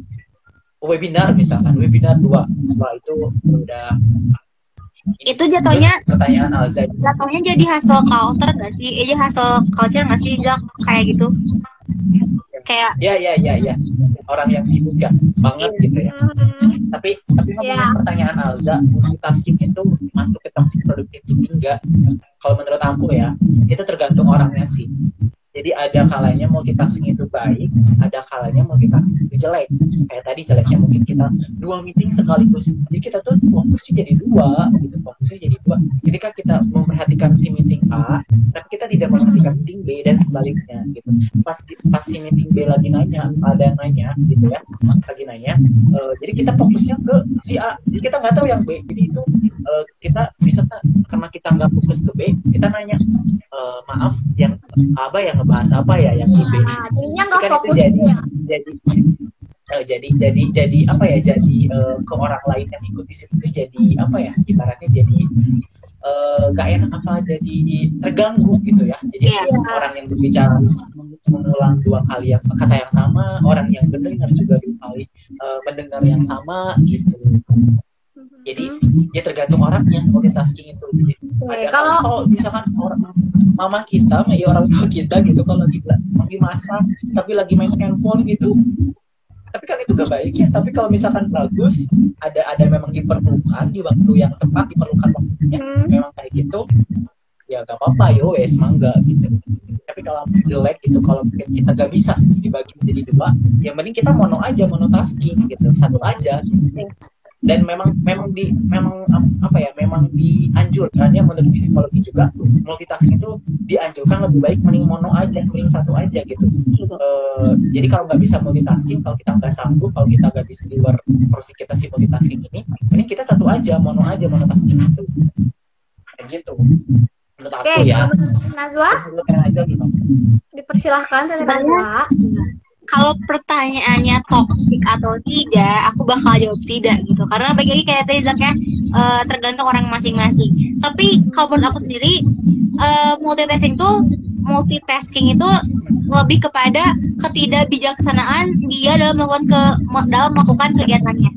Webinar misalkan webinar dua. Wah itu udah Itu jatuhnya pertanyaan Alza. jatuhnya jadi hasil culture gak sih? Iya hasil culture gak sih Jak kayak gitu? Kayak ya ya ya ya orang yang sibuk ya banget gitu ya mhm. tapi tapi Ya. pertanyaan Alza multitasking itu masuk ke toxic productivity enggak kalau menurut aku ya itu tergantung orangnya sih jadi ada kalanya multitasking itu baik ada kalanya multitasking itu jelek. Kayak tadi jeleknya mungkin kita dua meeting sekaligus. Jadi kita tuh fokusnya jadi dua gitu. Fokusnya jadi dua. Jadi kan kita memperhatikan si meeting A tapi kita tidak memperhatikan meeting B dan sebaliknya gitu. Pas pas si meeting B lagi nanya ada yang nanya gitu ya lagi nanya eh, jadi kita fokusnya ke si A. Jadi kita nggak tahu yang B. Jadi itu eh, kita bisa karena kita nggak fokus ke B kita nanya eh, maaf yang apa yang ngebahas apa ya? Yang di B Nah, jadinya nggak kan itu jadi ya. jadi eh, jadi jadi jadi apa ya? Jadi eh, ke orang lain yang ikut di situ tuh jadi apa ya? Ibaratnya jadi eh, nggak enak apa? Jadi terganggu gitu ya. Jadi Iya. orang yang berbicara mengulang dua kali yang kata yang sama orang yang mendengar juga dua kali eh, mendengar yang sama gitu jadi ya tergantung orangnya multitasking itu. Jadi, Oke, ada kalau- kalau misalkan orang mama kita ya orang tua kita gitu kalau lagi lagi masak tapi lagi main handphone gitu tapi kan itu gak baik ya. Tapi kalau misalkan bagus ada ada memang diperlukan di waktu yang tepat diperlukan waktunya. Hmm. memang kayak gitu ya gak apa-apa yo wes mangga gitu. Tapi kalau jelek gitu kalau mungkin kita gak bisa dibagi menjadi dua yang penting kita mono aja monotasking gitu satu aja dan memang memang di memang ap- apa ya memang dianjurkan ya menurut psikologi juga multitasking itu dianjurkan lebih baik mending mono aja mending satu aja gitu. Eh, jadi kalau nggak bisa multitasking kalau kita nggak sanggup kalau kita nggak bisa di luar porsi kita si multitasking ini mending kita satu aja mono aja monotasking itu. Kayak gitu. Menurut Oke, aku ya Nazwa, menurut aja gitu dipersilahkan Nazwa. Kalau pertanyaannya toxic atau tidak, aku bakal jawab tidak gitu. Karena bagi lagi kayak tadi eh, tergantung orang masing-masing. Tapi kalau menurut aku sendiri, eh, multitasking tuh multitasking itu lebih kepada ketidakbijaksanaan dia dalam melakukan ke dalam melakukan kegiatannya.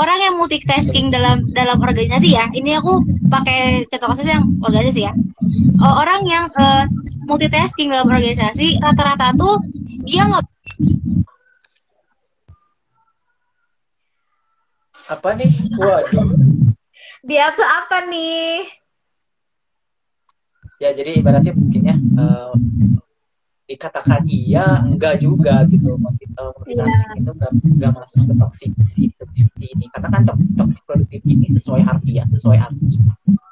Orang yang multitasking dalam dalam organisasi ya, ini aku pakai contoh kasus yang organisasi ya. Eh, orang yang uh, multitasking dalam organisasi rata-rata tuh dia nggak Apa nih? Waduh. Dia tuh apa nih? Ya jadi ibaratnya mungkin ya eh, dikatakan iya enggak juga gitu. Uh, motivasi itu enggak enggak masuk ke toxic productivity ini. Karena kan to- toxic productivity ini sesuai harfiah sesuai arti.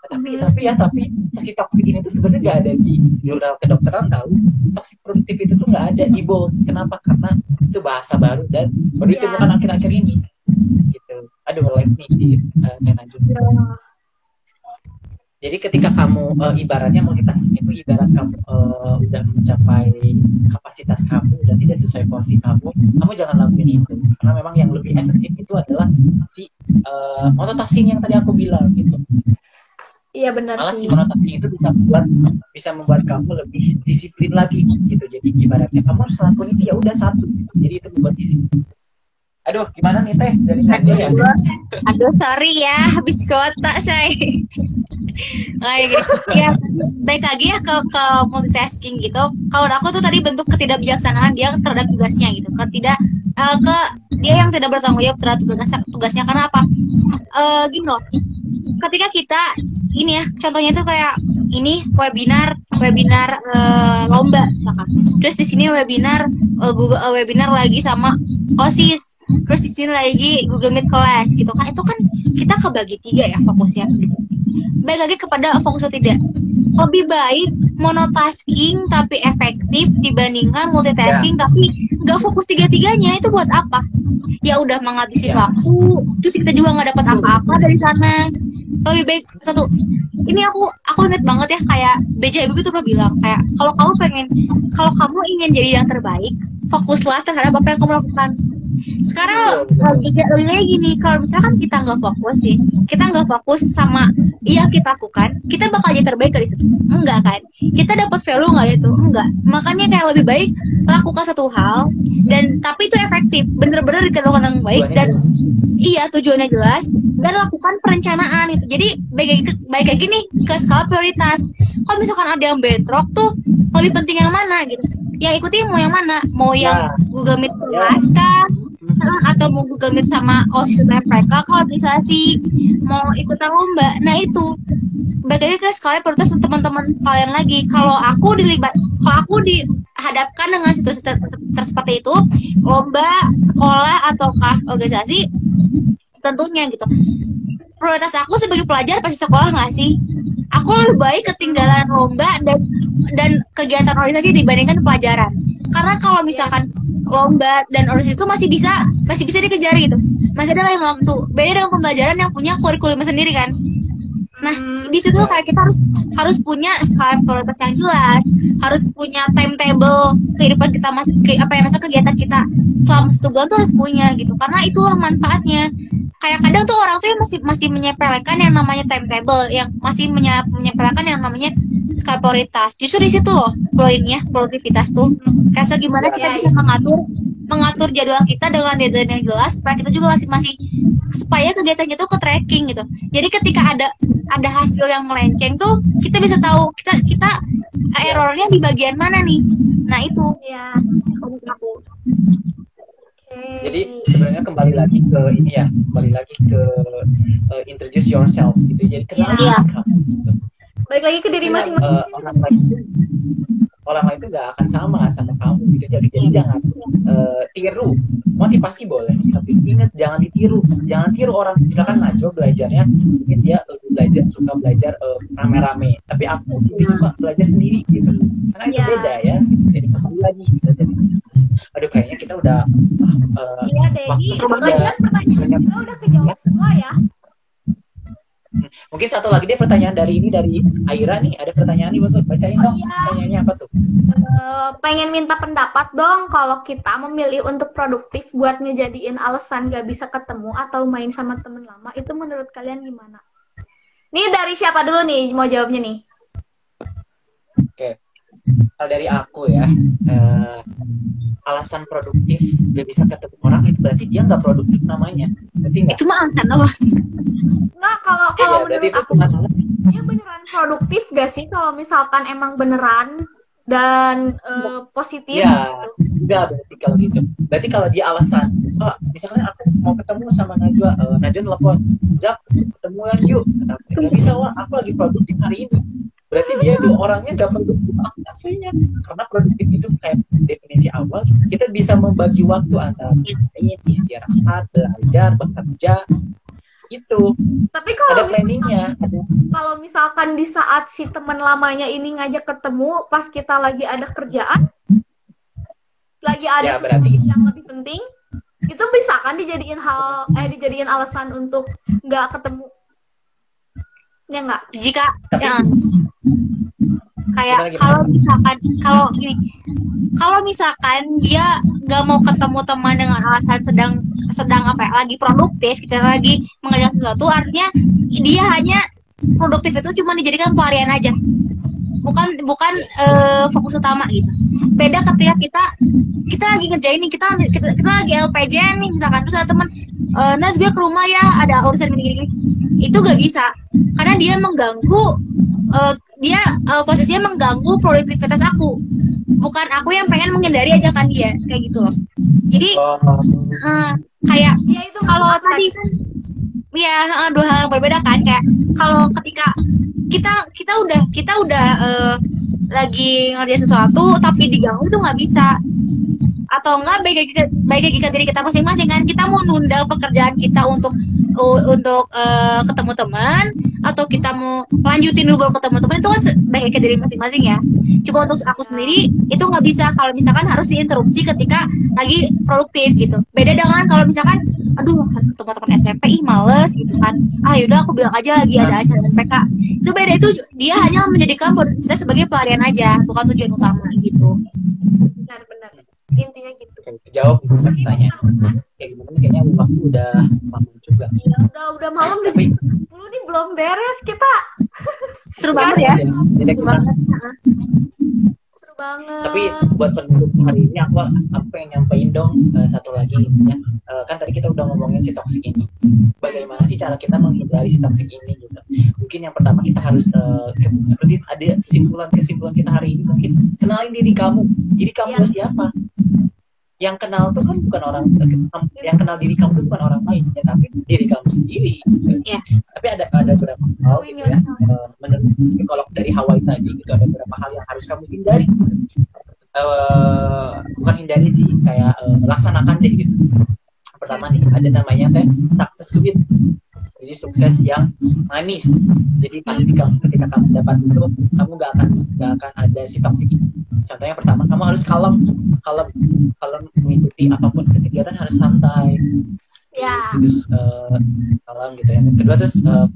Tapi Mhm. tapi ya tapi si toxic ini tuh sebenarnya nggak ada di jurnal kedokteran tahu. Toxic productivity itu tuh nggak ada di bold kenapa? Karena itu bahasa baru dan baru Ya. ditemukan akhir-akhir ini. Gitu. Aduh like nih sih uh, lanjut jadi ketika kamu eh, ibaratnya multitasking itu ibarat kamu eh, udah mencapai kapasitas kamu dan tidak sesuai porsi kamu, kamu jangan lakuin itu. Karena memang yang lebih efektif itu adalah si eh, monotasking yang tadi aku bilang gitu. Iya benar Malah sih. si monotasking itu bisa membuat bisa membuat kamu lebih disiplin lagi gitu. Jadi ibaratnya kamu harus lakuin itu ya udah satu. Gitu. Jadi itu membuat disiplin. Aduh, gimana nih teh jaringannya ya? Aduh, sorry ya, habis kota saya. Kayak gitu. Ya, baik lagi ya ke, ke multitasking gitu. Kalau aku tuh tadi bentuk ketidakbijaksanaan dia terhadap tugasnya gitu. Ketidak eh, ke dia yang tidak bertanggung jawab terhadap tugasnya, tugasnya karena apa? Eh gini loh. Ketika kita ini ya, contohnya tuh kayak ini webinar webinar eh, lomba misalkan. Terus di sini webinar eh, Google eh, webinar lagi sama OSIS terus di sini lagi Google Meet kelas gitu kan. Itu kan kita kebagi tiga ya fokusnya baik lagi kepada fokus atau tidak. Lebih baik monotasking tapi efektif dibandingkan multitasking tapi nggak fokus tiga tiganya itu buat apa? Ya udah menghabisin Ya. waktu terus kita juga nggak dapat apa-apa dari sana. Lebih baik satu ini aku aku inget banget ya kayak BJ Habibie tuh pernah bilang kayak kalau kamu pengen kalau kamu ingin jadi yang terbaik fokuslah terhadap apa yang kamu lakukan sekarang kayak gini kalau misalkan kita nggak fokus sih kita nggak fokus sama iya kita lakukan kita bakal jadi terbaik dari situ. Enggak kan? Kita dapat value nggak itu? Enggak. Makanya kayak lebih baik lakukan satu hal dan tapi itu efektif. Bener-bener dilakukan dengan baik dan iya tujuannya jelas dan lakukan perencanaan itu. Jadi baik baik lagi nih ke skala prioritas. Kalau misalkan ada yang bentrok tuh lebih penting yang mana gitu? Yang ikuti mau yang mana? Mau yang Ya. Google Meet Ya. kelas kah? Nah, atau mau Google Meet sama OSIS mereka. Ke organisasi mau ikutan lomba nah itu. Lagi ke skala prioritas teman-teman sekalian lagi. Kalau aku dilibat kalau aku dihadapkan dengan situasi ter- ter- seperti itu lomba sekolah ataukah organisasi tentunya gitu. Prioritas aku sebagai pelajar pasti sekolah nggak sih? Aku lebih baik ketinggalan lomba dan dan kegiatan organisasi dibandingkan pelajaran karena kalau misalkan lomba dan organisasi itu masih bisa masih bisa dikejar gitu. Masih ada lain waktu. Beda dengan pembelajaran yang punya kurikulum sendiri kan. Nah di situ kayak kita harus harus punya skala prioritas yang jelas. Harus punya timetable kehidupan kita mas ke, apa ya masa kegiatan kita selama satu bulan tuh harus punya gitu. Karena itulah manfaatnya kayak kadang tuh orang tuh yang masih masih menyepelekan yang namanya timetable yang masih menye- menyepelekan yang namanya skala prioritas justru di situ loh poinnya produktivitas tuh. Kayak gimana kita Ya, bisa mengatur mengatur jadwal kita dengan deadline yang jelas supaya kita juga masih masih supaya kegiatannya tuh ke tracking gitu. Jadi ketika ada ada hasil yang melenceng tuh kita bisa tahu kita kita errornya di bagian mana nih. Nah itu. Ya. aku. Jadi sebenarnya kembali lagi ke ini ya, kembali lagi ke uh, introduce yourself gitu. Jadi kenal diri kamu. Gitu. Balik lagi ke diri masing-masing. uh, orang lain orang lain itu gak akan sama sama kamu gitu. Jadi jadi jangan uh, tiru. Motivasi boleh, tapi ingat jangan ditiru. Jangan tiru orang. Misalkan Najwa belajarnya mungkin dia lebih belajar suka belajar uh, rame-rame, tapi aku lebih suka belajar sendiri gitu. Karena itu Iya. beda ya. Jadi kembali lagi gitu. Jadi. Aduh kayaknya kita udah uh, Iya, Dedi. waktu sudah pertanyaan kita udah kejawab semua ya. Mungkin satu lagi deh pertanyaan dari ini dari Aira nih. Ada pertanyaan nih buat bacain dong. iya. Pertanyaannya apa tuh? Eh, pengen minta pendapat dong kalau kita memilih untuk produktif buat ngejadiin alasan gak bisa ketemu atau main sama temen lama itu menurut kalian gimana? Nih dari siapa dulu nih mau jawabnya nih? Kalau dari aku ya eh, alasan produktif dia bisa ketemu orang itu berarti dia nggak produktif namanya berarti nggak Itu mah alasan doang. Nggak, kalau Iya, kalau berarti menurut itu aku cuma alasan dia beneran produktif gak sih kalau misalkan emang beneran dan eh, positif Iya, gitu. enggak berarti kalau gitu. Berarti kalau dia alasan, oh, misalkan aku mau ketemu sama Najwa, eh, Najwa telepon, Zak, ketemuan yuk. Nggak bisa, wah, aku lagi produktif hari ini. Berarti dia itu orangnya nggak produktif asli aslinya. Karena produktif itu kayak definisi awal, kita bisa membagi waktu antara main, istirahat, belajar, bekerja. Itu Tapi ada kalau mis- planningnya, ada kalau misalkan di saat si teman lamanya ini ngajak ketemu pas kita lagi ada kerjaan, lagi ada Ya, berarti- yang lebih penting, itu bisa kan dijadiin hal eh dijadiin alasan untuk nggak ketemu. Ya nggak? Jika Tapi- ya, kayak kalau misalkan kalau gini kalau misalkan dia nggak mau ketemu teman dengan alasan sedang sedang apa ya, lagi produktif kita lagi mengerjakan sesuatu artinya dia hanya produktif itu cuma dijadikan pelarian aja. Bukan bukan eh, fokus utama gitu beda ketika kita kita lagi ngerjain nih kita kita, kita lagi LPJ nih misalkan. Terus ada teman eh, Nas gue ke rumah ya ada urusan gini gini itu gak bisa. Karena dia mengganggu eh, dia eh, posisinya mengganggu produktivitas aku. Bukan aku yang pengen menghindari ajakan dia kayak gitu loh. Jadi eh, kayak Ya itu kalau tadi kan Iya, eh, dua hal yang berbeda kan. Kayak kalau ketika kita kita udah kita udah eh, lagi ngerjain sesuatu tapi diganggu itu nggak bisa atau enggak baik lagi ke, baik lagi ke diri kita masing-masing kan? Kita mau nunda pekerjaan kita untuk untuk eh, ketemu teman atau kita mau lanjutin dulu baru ketemu teman itu kan baik lagi ke diri masing-masing ya? Cuma untuk aku sendiri itu nggak bisa. Kalau misalkan harus diinterupsi ketika lagi produktif gitu. Beda dengan kalau misalkan aduh harus ketemu teman SMP ih males gitu kan. Ah yaudah aku bilang aja lagi ada acara MPK itu beda itu dia hanya menjadikan produktivitas sebagai pelarian aja bukan tujuan utama gitu intinya gitu. Oke, jawab gitu kan pertanyaan. Ya gimana nih, kayaknya waktu udah lama juga. Ya, udah udah malam Tapi 10 nih belum beres kita. seru banget ya Jadi seru kita, banget tapi buat penutup hari ini aku aku pengen nyampein dong eh, satu lagi intinya. Eh, kan tadi kita udah ngomongin si toxic ini. Bagaimana sih cara kita menghindari si toxic ini gitu. Mungkin yang pertama kita harus ke- seperti ada kesimpulan-kesimpulan kita hari ini mungkin kenalin diri kamu. Diri kamu Iya. siapa? Yang kenal tuh kan bukan orang yang kenal diri kamu tuh bukan orang lain ya tapi diri kamu sendiri. Iya. Tapi ada ada beberapa hal gitu ya. eh, menurut psikolog dari Hawaii tadi gitu ada beberapa hal yang harus kamu hindari. Eh, bukan hindari sih kayak eh, laksanakan deh gitu. Pertama nih ada namanya teh success sweet. Jadi sukses yang manis. Jadi pasti kamu ketika kamu dapat itu kamu gak akan gak akan ada si ini. Contohnya pertama kamu harus kalem, kalem, kalem mengikuti apa pun kegiatan harus santai. Ya. Terus eh, kalem gitu ya. Yang kedua terus eh,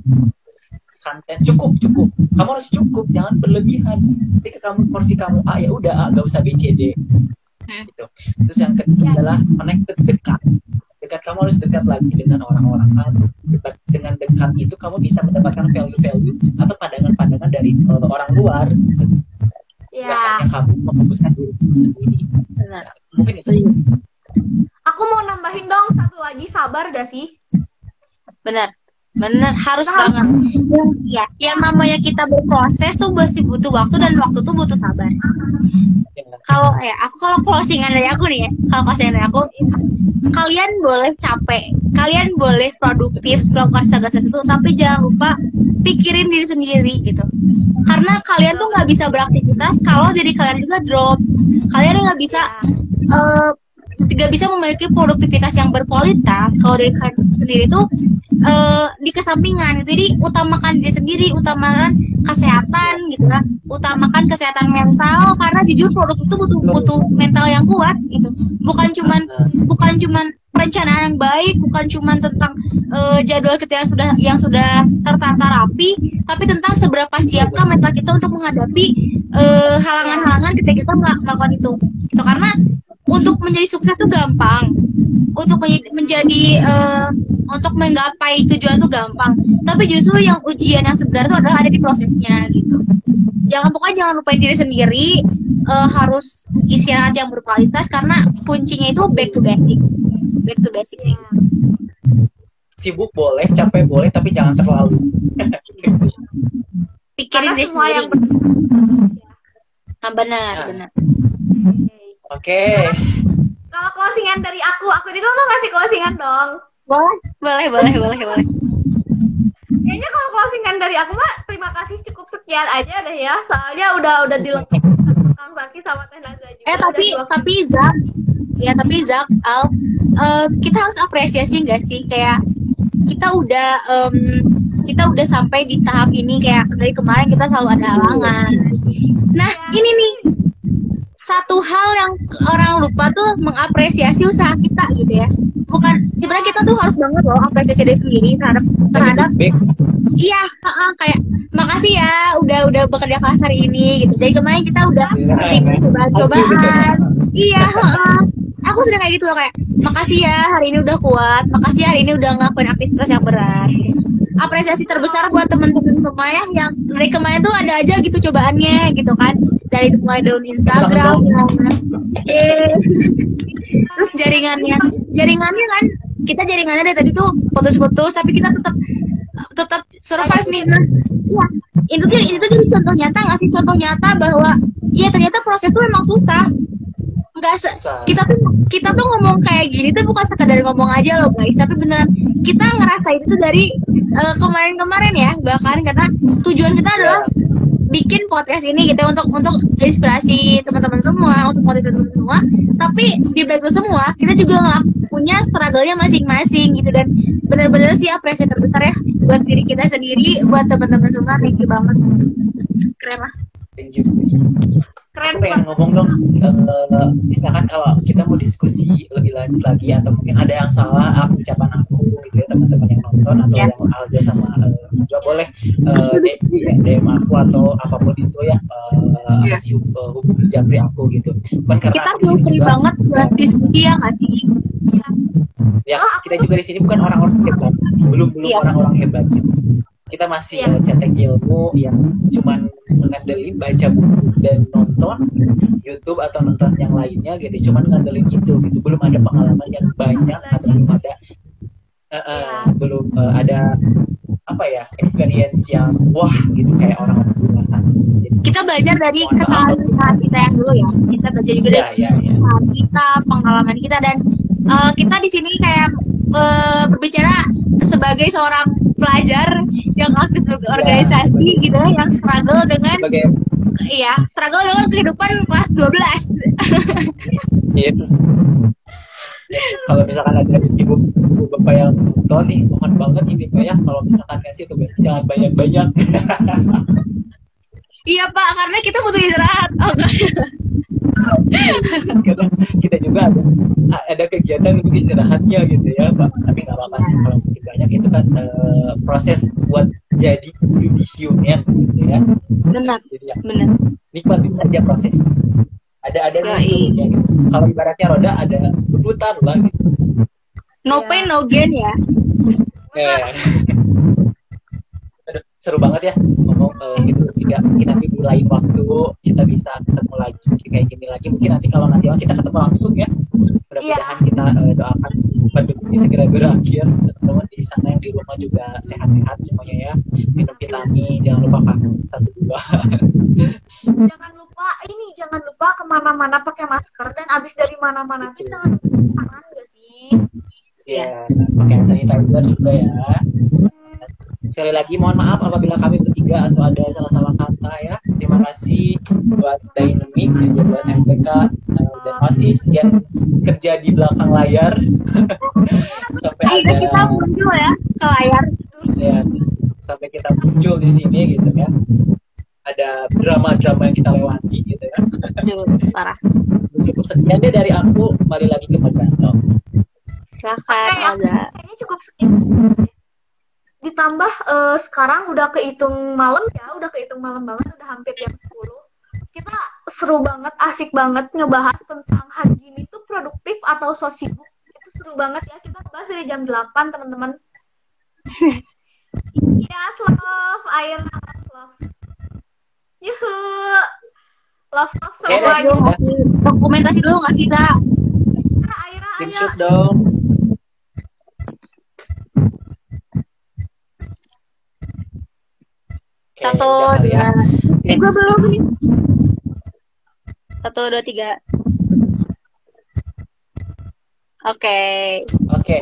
konten cukup cukup kamu harus cukup jangan berlebihan ketika kamu porsi kamu A ya udah A gak usah B C D Hmm. gitu terus yang ketiga adalah connected dekat dekat kamu harus dekat lagi dengan orang-orang kan dekat dengan dekat itu kamu bisa mendapatkan value-value atau pandangan-pandangan dari eh, orang luar Ya. hanya kamu memfokuskan diri sendiri benar mungkin itu sih. Aku mau nambahin dong satu lagi sabar gak sih? benar benar harus Nah. banget. ya yang namanya kita berproses tuh pasti butuh waktu dan waktu tuh butuh sabar. Kalau ya aku kalau closingan dari aku nih ya kalau closingan dari aku kalian boleh capek kalian boleh produktif melakukan segala sesuatu tapi jangan lupa pikirin diri sendiri gitu. Karena kalian tuh nggak bisa beraktivitas kalau diri kalian juga drop. Kalian nggak bisa eh, tidak bisa memiliki produktivitas yang berkualitas. Kalau dari kalian sendiri tuh eh, di kesampingan. Jadi utamakan diri sendiri utamakan kesehatan gitu lah. Utamakan kesehatan mental karena jujur produk itu butuh butuh mental yang kuat gitu. Bukan cuman bukan cuman perencanaan yang baik bukan cuman tentang eh, jadwal kita yang sudah yang sudah tertata rapi tapi tentang seberapa siapkah mental kita untuk menghadapi eh, halangan-halangan ketika kita mela- melakukan itu. Gitu karena untuk menjadi sukses itu gampang untuk menjadi, menjadi eh, untuk menggapai tujuan tuh gampang. Tapi justru yang ujian yang sebenarnya itu adalah ada di prosesnya gitu. Jangan pokoknya jangan lupain diri sendiri. eh, harus istirahat yang berkualitas karena kuncinya itu back to basic. Back to basic sih. Sibuk boleh, capek boleh, tapi jangan terlalu. Pikirin Karena diri semua yang sendiri. Nah, benar, Nah. benar. Oke. Kalau closingan dari aku, aku juga mau kasih closingan dong. Boleh, boleh, boleh, boleh, boleh. Kayaknya kalau closingan dari aku mah terima kasih cukup sekian aja deh ya. Soalnya udah udah dilengkapi sama Kang Zaki sama Teh Naza juga. Eh tapi tapi Zak, ya tapi Zak, Al, eh, kita harus apresiasi nggak sih kayak kita udah em, kita udah sampai di tahap ini kayak dari kemarin kita selalu ada halangan. Nah ini nih satu hal yang orang lupa tuh mengapresiasi usaha kita gitu ya. Bukan sebenarnya kita tuh harus banget loh apresiasi diri sendiri terhadap terhadap iya ha-ha, kayak makasih ya udah udah bekerja kelas hari ini gitu. Jadi kemarin kita udah ikut cobaan-cobaan. Iya, heeh. Aku sering kayak gitu loh kayak makasih ya hari ini udah kuat, makasih hari ini udah ngelakuin aktivitas yang berat. Apresiasi terbesar buat teman-teman semua ya yang dari kemarin tuh ada aja gitu cobaannya gitu kan. Dari mulai down Instagram, Yeay. terus jaringannya, jaringannya kan kita jaringannya dari tadi tuh putus-putus tapi kita tetap tetap survive nih. Nah, iya, itu tuh itu tuh contoh nyata nggak sih contoh nyata bahwa iya ternyata proses tuh emang susah nggak se Susah. kita tuh kita tuh ngomong kayak gini tuh bukan sekadar ngomong aja loh guys. Tapi beneran kita ngerasain itu dari eh, kemarin-kemarin ya bahkan karena tujuan kita adalah bikin podcast ini gitu untuk untuk inspirasi teman-teman semua untuk motivasi teman-teman semua. Tapi di itu semua kita juga ngelak punya struggle-nya masing-masing gitu. Dan benar-benar sih apresiasi terbesar ya buat diri kita sendiri buat teman-teman semua. Thank you banget. Keren lah. Thank you. Keren Aku pengen ngomong dong, eh, misalkan kalau kita mau diskusi lebih lanjut lagi atau mungkin ada yang salah aku ucapan aku gitu ya teman-teman yang nonton atau Ya. yang Alda sama eh, Najwa boleh eh, DM, aku atau apa pun itu ya kasih hub- eh, hubungi Japri aku gitu. Bukan karena kita belum free juga- banget buat diskusi ya nggak sih ya kita juga di sini bukan orang-orang hebat belum belum Iya. orang-orang hebat kita masih Iya. eh, cetek ilmu yang cuman mengandelin baca buku dan nonton YouTube atau nonton yang lainnya gitu cuman ngandelin itu gitu belum ada pengalaman yang banyak atau belum ada eh, eh, Iya. belum eh, ada apa ya experience yang wah gitu kayak sana Jadi, kita belajar dari maaf. kesalahan kita yang dulu ya. Kita belajar juga ya dari ya ya kesalahan kita pengalaman kita dan eh, kita di sini kayak eh, berbicara sebagai seorang pelajar yang aktif di organisasi gitu ya, yang struggle dengan sebagai iya struggle dengan kehidupan kelas 12 Iya. *laughs* Kalau misalkan ada ibu ibu bapak yang nonton nih mohon banget ini pak ya kalau misalkan ngasih tugas jangan banyak banyak iya pak karena kita butuh istirahat. Oh, karena kita juga ada ada kegiatan untuk istirahatnya gitu ya pak. Tapi nggak apa-apa sih kalau mungkin banyak itu kan eh, proses buat jadi be human gitu ya. Benar jadi ya, benar. nikmatin saja proses ada ada dulunya gitu kalau ibaratnya roda ada berputar lah gitu. No Iya. pain no gain ya? Eh. Aduh, seru banget ya ngomong eh, gitu. Tidak mungkin nanti di lain waktu kita bisa ketemu lagi kayak gini lagi. Mungkin nanti kalau nanti kita ketemu langsung ya. Mudah-mudahan kita eh, doakan pandemi ini segera berakhir. Teman-teman di sana yang di rumah juga sehat-sehat semuanya ya. Minum vitamin jangan lupa vaksin satu dua. Jangan lupa ini, jangan lupa ke mana-mana pakai masker. Dan abis dari mana-mana tuh jangan tangan gak sih? ya pakai hand sanitizer juga ya. Sekali lagi mohon maaf apabila kami bertiga atau ada salah-salah kata ya. Terima kasih buat Dynamic juga buat MPK eh, dan OSIS yang kerja di belakang layar. *laughs* Sampai ada kita muncul ya ke layar. Ya sampai kita muncul di sini gitu ya ada drama-drama yang kita lewati gitu ya Aduh, parah cukup sekian deh dari aku kembali lagi ke Oke, aku Alza kayaknya cukup sekian. Ditambah eh, sekarang udah kehitung malam ya, udah kehitung malam banget, udah hampir jam 10. Kita seru banget, asik banget ngebahas tentang hari gini tuh produktif atau so sibuk. Itu seru banget ya. Kita bahas dari jam 8, teman-teman. yes, love. Love, love. Yuhu. Love, love ngasih dokumentasi dulu nggak sih kak? Aira, Aira, ayo. Screenshot dong. Satu, ya. dua. Gue belum nih. Satu, dua, tiga. Oke. Oke,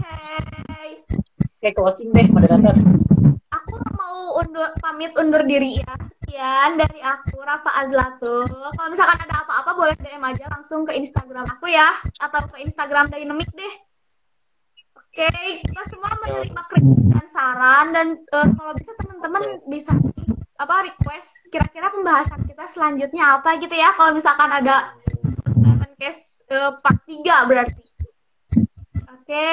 Hey. oke closing deh moderator. Aku mau undur pamit undur diri ya. Sekian dari aku Rafa Azlatul. Kalau misalkan ada apa-apa boleh DM aja langsung ke Instagram aku ya atau ke Instagram Dynamic deh. Oke, kita semua menerima kritik dan saran dan eh, kalau bisa teman-teman bisa apa request kira-kira pembahasan kita selanjutnya apa gitu ya. Kalau misalkan ada teman case eh, part 3 berarti. Oke.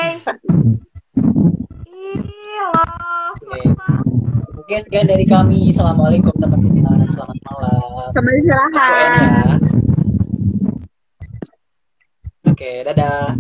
Ih, love. Oke. Oke, sekian dari kami. Assalamualaikum teman-teman. Selamat malam. UN istirahat. ya. Oke, dadah.